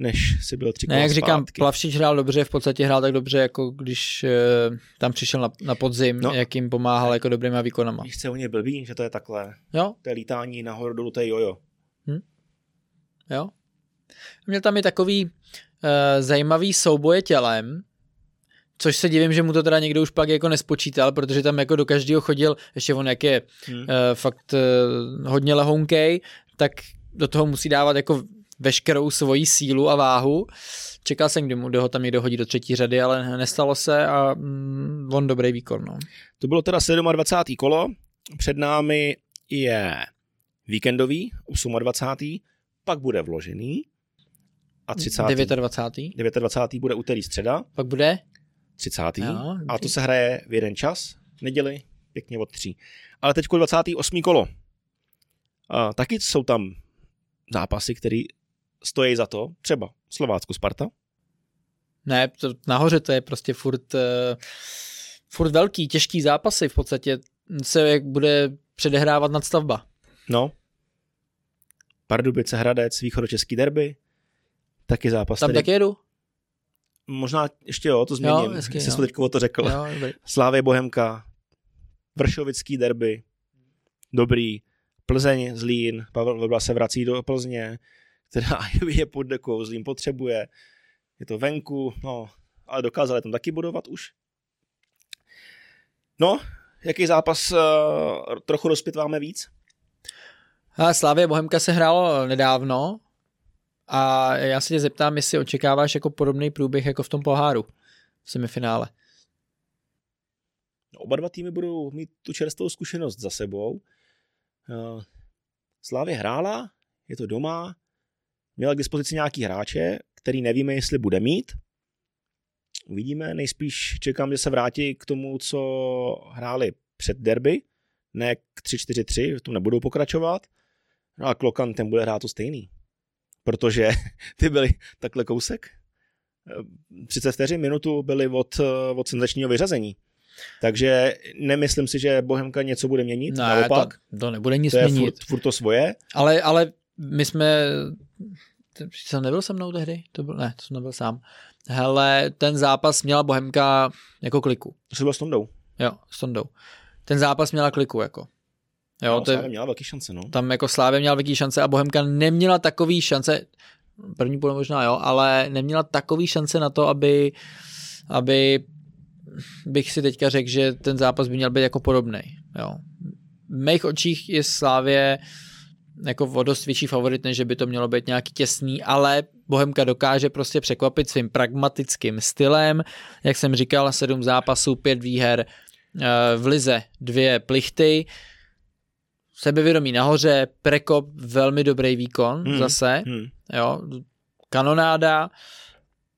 než si byl tři Ne, jak říkám, Plavšič hrál dobře, v podstatě hrál tak dobře, jako když uh, tam přišel na, na podzim, no. jak jim pomáhal jako dobrýma výkonama. Víš, co, on je blbý, že to je takhle. Jo. To je lítání nahoru dolů, to je jojo. Hm? Jo. Měl tam i takový uh, zajímavý souboje tělem, což se divím, že mu to teda někdo už pak jako nespočítal, protože tam jako do každého chodil, ještě on jak je hmm. uh, fakt uh, hodně lehonkej, tak do toho musí dávat jako veškerou svoji sílu a váhu. Čekal jsem, kdy mu ho tam někdo hodí do třetí řady, ale nestalo se a mm, on dobrý výkon. No. To bylo teda 27. kolo, před námi je víkendový, 28. pak bude vložený a 30. 29. 29. bude úterý středa. Pak bude? 30. Jo, a to se hraje v jeden čas, neděli, pěkně od tří. Ale teď 28. kolo. A taky jsou tam zápasy, které stojí za to, třeba Slovácku Sparta? Ne, to, nahoře to je prostě furt, uh, furt velký, těžký zápasy, v podstatě se jak bude předehrávat nadstavba. No. Pardubice, Hradec, východočeský derby, taky zápas. Tam tady... taky jedu? Možná ještě jo, to změním, jo, hezky, jestli jsem to to řekl. Jo, Slávě Bohemka, Vršovický derby, dobrý, Plzeň, Zlín, Pavel Vrbla se vrací do Plzně, která je pod dekou, Zlín potřebuje, je to venku, no, ale dokázali tam taky budovat už. No, jaký zápas uh, trochu rozpitváme víc? Slávě Bohemka se hrálo nedávno a já se tě zeptám, jestli očekáváš jako podobný průběh jako v tom poháru v semifinále. No, oba dva týmy budou mít tu čerstvou zkušenost za sebou. Uh, Slávě hrála, je to doma, měla k dispozici nějaký hráče, který nevíme, jestli bude mít. Uvidíme, nejspíš čekám, že se vrátí k tomu, co hráli před derby, ne k 3-4-3, v tom nebudou pokračovat. No a Klokan ten bude hrát to stejný. Protože ty byly takhle kousek. 30 vteřin, minutu byly od, od senzačního vyřazení. Takže nemyslím si, že Bohemka něco bude měnit, ne, naopak. To, to nebude nic to je měnit. Furt, furt to svoje. Ale, ale my jsme jsem nebyl se mnou tehdy? To byl, ne, to jsem nebyl sám. Hele, ten zápas měla Bohemka jako kliku. To byl s Tondou. Jo, s Tondou. Ten zápas měla kliku jako. Jo, no, to Slávě měla velký šance, no. Tam jako Slávě měla velký šance a Bohemka neměla takový šance, první půl možná jo, ale neměla takový šance na to, aby aby bych si teďka řekl, že ten zápas by měl být jako podobný. Jo. V mých očích je Slávě jako o dost větší favorit, než že by to mělo být nějaký těsný, ale Bohemka dokáže prostě překvapit svým pragmatickým stylem. Jak jsem říkal, sedm zápasů, pět výher, eh, v lize dvě plichty, sebevědomí nahoře, prekop, velmi dobrý výkon hmm. zase, hmm. jo, kanonáda,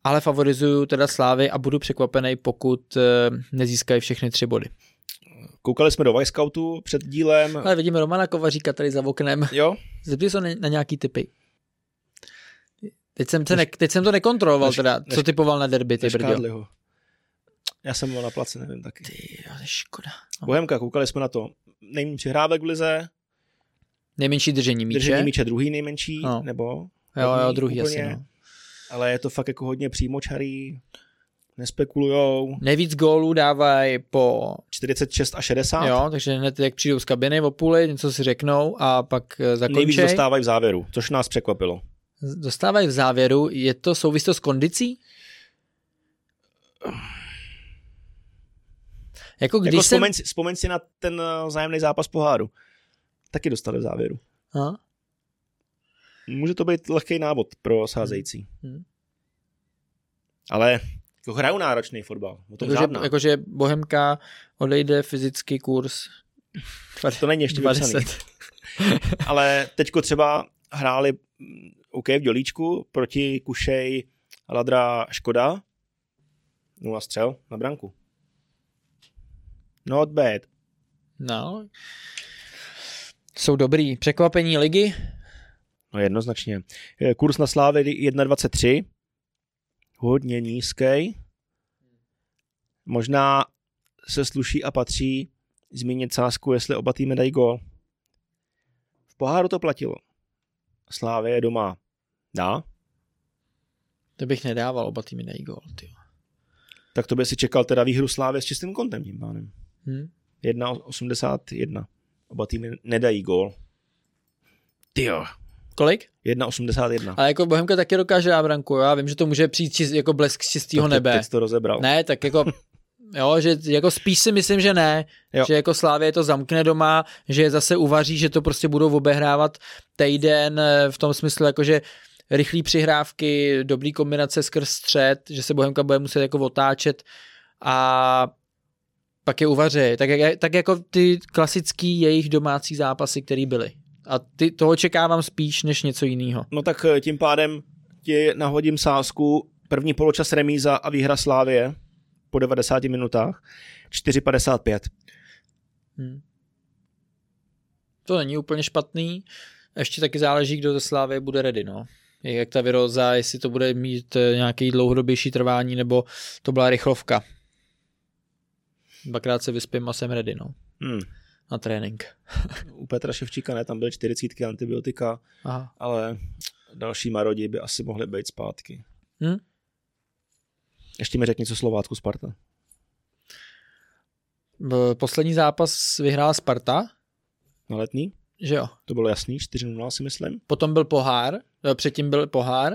ale favorizuju teda Slávy a budu překvapený, pokud eh, nezískají všechny tři body. Koukali jsme do Scoutu před dílem. Ale vidíme Romana Kovaříka tady za oknem. Jo. Zeptej se na, nějaký typy. Teď jsem, ne, teď jsem to nekontroloval než, teda, co typoval na derby, ty brďo. Já jsem byl na place, nevím taky. Ty, jo, to je škoda. No. Bohemka, koukali jsme na to. Nejmenší přihrávek v lize. Nejmenší držení míče. Držení míče druhý nejmenší, no. nebo? Jo, jo, druhý úplně. asi, no. Ale je to fakt jako hodně přímočarý nespekulujou. Nejvíc gólů dávají po... 46 a 60. Jo, takže hned jak přijdou z kabiny o půli, něco si řeknou a pak eh, zakončí. Nejvíc dostávají v závěru, což nás překvapilo. Dostávají v závěru, je to souvisí to s kondicí? Jako, když jako vzpomeň, jsem... vzpomeň si na ten eh, zájemný zápas poháru. Taky dostali v závěru. A? Může to být lehký návod pro sázející. Hmm. hmm. Ale jako hrajou náročný fotbal. Jakože, jakože Bohemka odejde fyzický kurz. To není ještě 20. Ale teďko třeba hráli mm, OK v dělíčku proti Kušej Ladra Škoda. Nula střel na branku. Not bad. No. Jsou dobrý. Překvapení ligy? No jednoznačně. Kurs na Slávy 1,23 hodně nízký. Možná se sluší a patří zmínit sázku, jestli oba týmy dají gol. V poháru to platilo. Slávě je doma. Dá? To bych nedával, oba týmy dají gol. Tyjo. Tak to by si čekal teda výhru Slávě s čistým kontem tím pánem. Hmm. 1,81. Oba týmy nedají gol. Tyjo. Kolik? 1,81. Ale jako Bohemka taky dokáže dát branku, já vím, že to může přijít čist, jako blesk z čistého nebe. Teď to rozebral. Ne, tak jako Jo, že jako spíš si myslím, že ne, jo. že jako Slávě to zamkne doma, že je zase uvaří, že to prostě budou obehrávat týden eh, v tom smyslu, jako že rychlý přihrávky, dobrý kombinace skrz střed, že se Bohemka bude muset jako otáčet a pak je uvaří. Tak, tak jako ty klasický jejich domácí zápasy, které byly. A ty, to očekávám spíš než něco jiného. No tak eh, tím pádem ti nahodím sázku. První poločas remíza a výhra Slávě po 90 minutách. 4,55. Hmm. To není úplně špatný. Ještě taky záleží, kdo ze Slávy bude ready, no. Jak ta viroza, jestli to bude mít eh, nějaký dlouhodobější trvání, nebo to byla rychlovka. Dvakrát se vyspím a jsem ready, no. Hmm na trénink. U Petra Ševčíka ne, tam byly 40 antibiotika, Aha. ale další marodi by asi mohly být zpátky. Hm? Ještě mi řekni, co Slovácku Sparta. Poslední zápas vyhrála Sparta. Na letní? Že jo. To bylo jasný, 4-0 si myslím. Potom byl pohár, předtím byl pohár.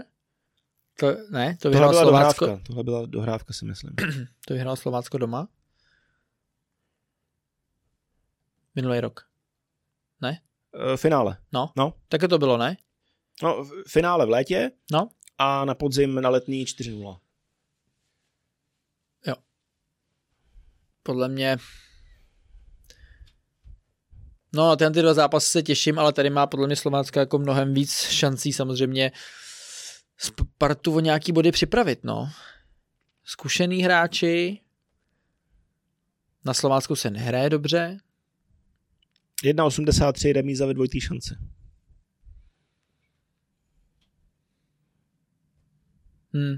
To, ne, to vyhrál Slovácko. Dohrávka. Tohle byla dohrávka, si myslím. to vyhrál Slovácko doma. Minulý rok. Ne? Uh, finále. No. no. Tak to bylo, ne? No, finále v létě. No. A na podzim na letní 4-0. Jo. Podle mě... No, ten ty dva zápasy se těším, ale tady má podle mě Slovácka jako mnohem víc šancí samozřejmě Spartu o nějaký body připravit, no. Zkušený hráči, na Slovácku se nehraje dobře, 1,83 remíza ve dvojitý šanci. Hmm.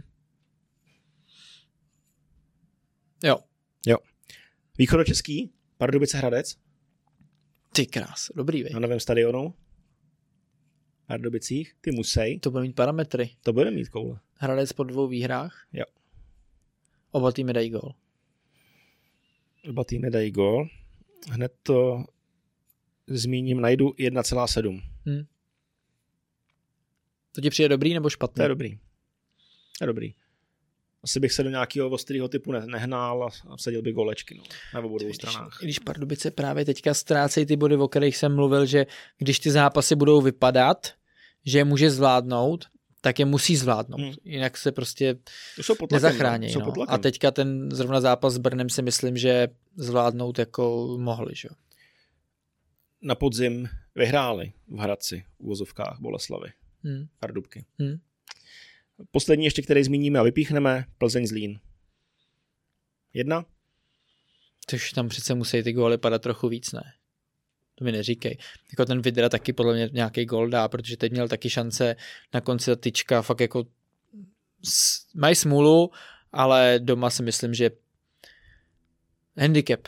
Jo. Jo. Východočeský, Pardubice Hradec. Ty krás, dobrý vej. Na novém stadionu. Pardubicích, ty musej. To bude mít parametry. To bude mít koule. Hradec po dvou výhrách. Jo. Oba týmy dají gol. Oba týmy dají gol. Hned to zmíním, najdu 1,7. Hmm. To ti přijde dobrý nebo špatný? To je dobrý. To je dobrý. asi bych se do nějakého ostrého typu ne- nehnal a sadil bych golečky no, na obou dvou stranách. Když Pardubice právě teďka ztrácejí ty body, o kterých jsem mluvil, že když ty zápasy budou vypadat, že je může zvládnout, tak je musí zvládnout. Hmm. Jinak se prostě To jsou pod tlakem, nezachrání. Jsou No. A teďka ten zrovna zápas s Brnem si myslím, že zvládnout jako mohli. Že? Na podzim vyhráli v Hradci, v vozovkách Boleslavy, Hmm. Pardubky. Hmm. Poslední ještě, který zmíníme a vypíchneme, Plzeň Zlín. Jedna? Což tam přece musí ty góly padat trochu víc, ne? To mi neříkej. Jako ten Vidra taky podle mě nějaký gól dá, protože teď měl taky šance na konci ta tyčka, fakt jako s- mají smůlu, ale doma si myslím, že handicap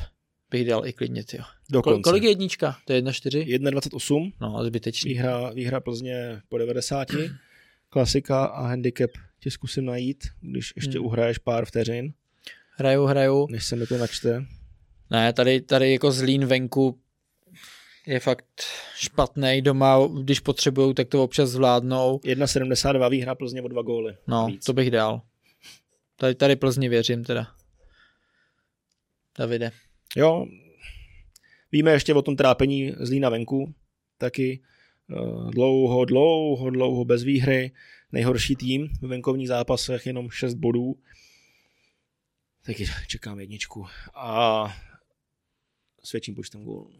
bych dal i klidně, jo. Dokonce. Kolik je jednička? To je jedna čtyři? 1,28. No, zbytečný. Výhra, výhra Plzně po 90. Klasika a handicap tě zkusím najít, když ještě Hmm. uhraješ pár vteřin, Hraju, hraju. než se mi to načte. Ne, tady, tady jako zlín venku je fakt špatný doma, když potřebují, tak to občas zvládnou. 1,72 výhra Plzně o dva góly. No, Víc. to bych dal. Tady, tady Plzni věřím teda. Davide. Jo, víme ještě o tom trápení Zlína venku, taky eh, dlouho, dlouho, dlouho bez výhry, nejhorší tým v venkovních zápasech, jenom 6 bodů. Taky čekám jedničku a s větším počtem gólů.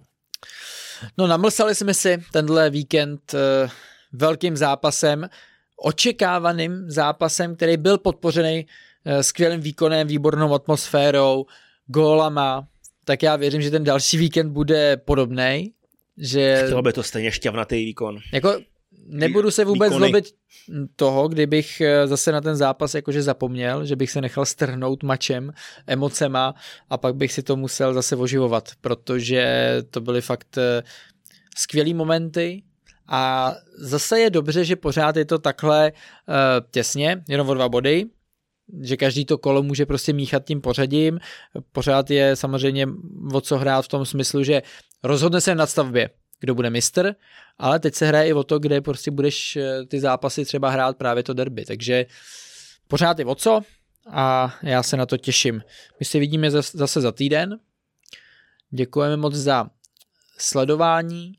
No namlsali jsme si tenhle víkend eh, velkým zápasem, očekávaným zápasem, který byl podpořený eh, skvělým výkonem, výbornou atmosférou, gólama, tak já věřím, že ten další víkend bude podobný, že Chtělo by to stejně šťavnatý výkon. Jako nebudu se vůbec Výkony. zlobit toho, kdybych eh, zase na ten zápas jakože zapomněl, že bych se nechal strhnout mačem, emocema a pak bych si to musel zase oživovat, protože to byly fakt eh, skvělý momenty a zase je dobře, že pořád je to takhle uh, těsně, jenom o dva body, že každý to kolo může prostě míchat tím pořadím. Pořád je samozřejmě o co hrát v tom smyslu, že rozhodne se na stavbě, kdo bude mistr, ale teď se hraje i o to, kde prostě budeš eh, ty zápasy třeba hrát právě to derby, takže pořád je o co a já se na to těším. My se vidíme zas- zase za týden. Děkujeme moc za sledování,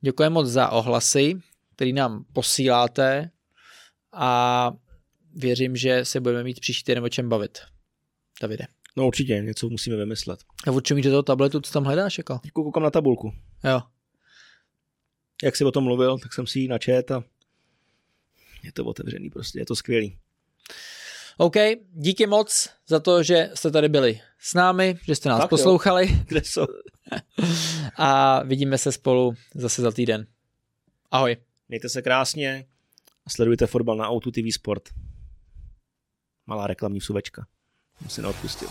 děkujeme moc za ohlasy, který nám posíláte a věřím, že se budeme mít příští týden o čem bavit. Davide. No určitě, něco musíme vymyslet. A od čem do toho tabletu, co tam hledáš? Jako? Koukám na tabulku. Jo. Jak jsi o tom mluvil, tak jsem si ji načet a je to otevřený prostě, je to skvělý. OK, díky moc za to, že jste tady byli s námi, že jste nás Tak tak jo. poslouchali Kde jsou? a vidíme se spolu zase za týden. Ahoj. Mějte se krásně a sledujte fotbal na Auto TV Sport. Malá reklamní vsuvečka. Jsem si neodpustil.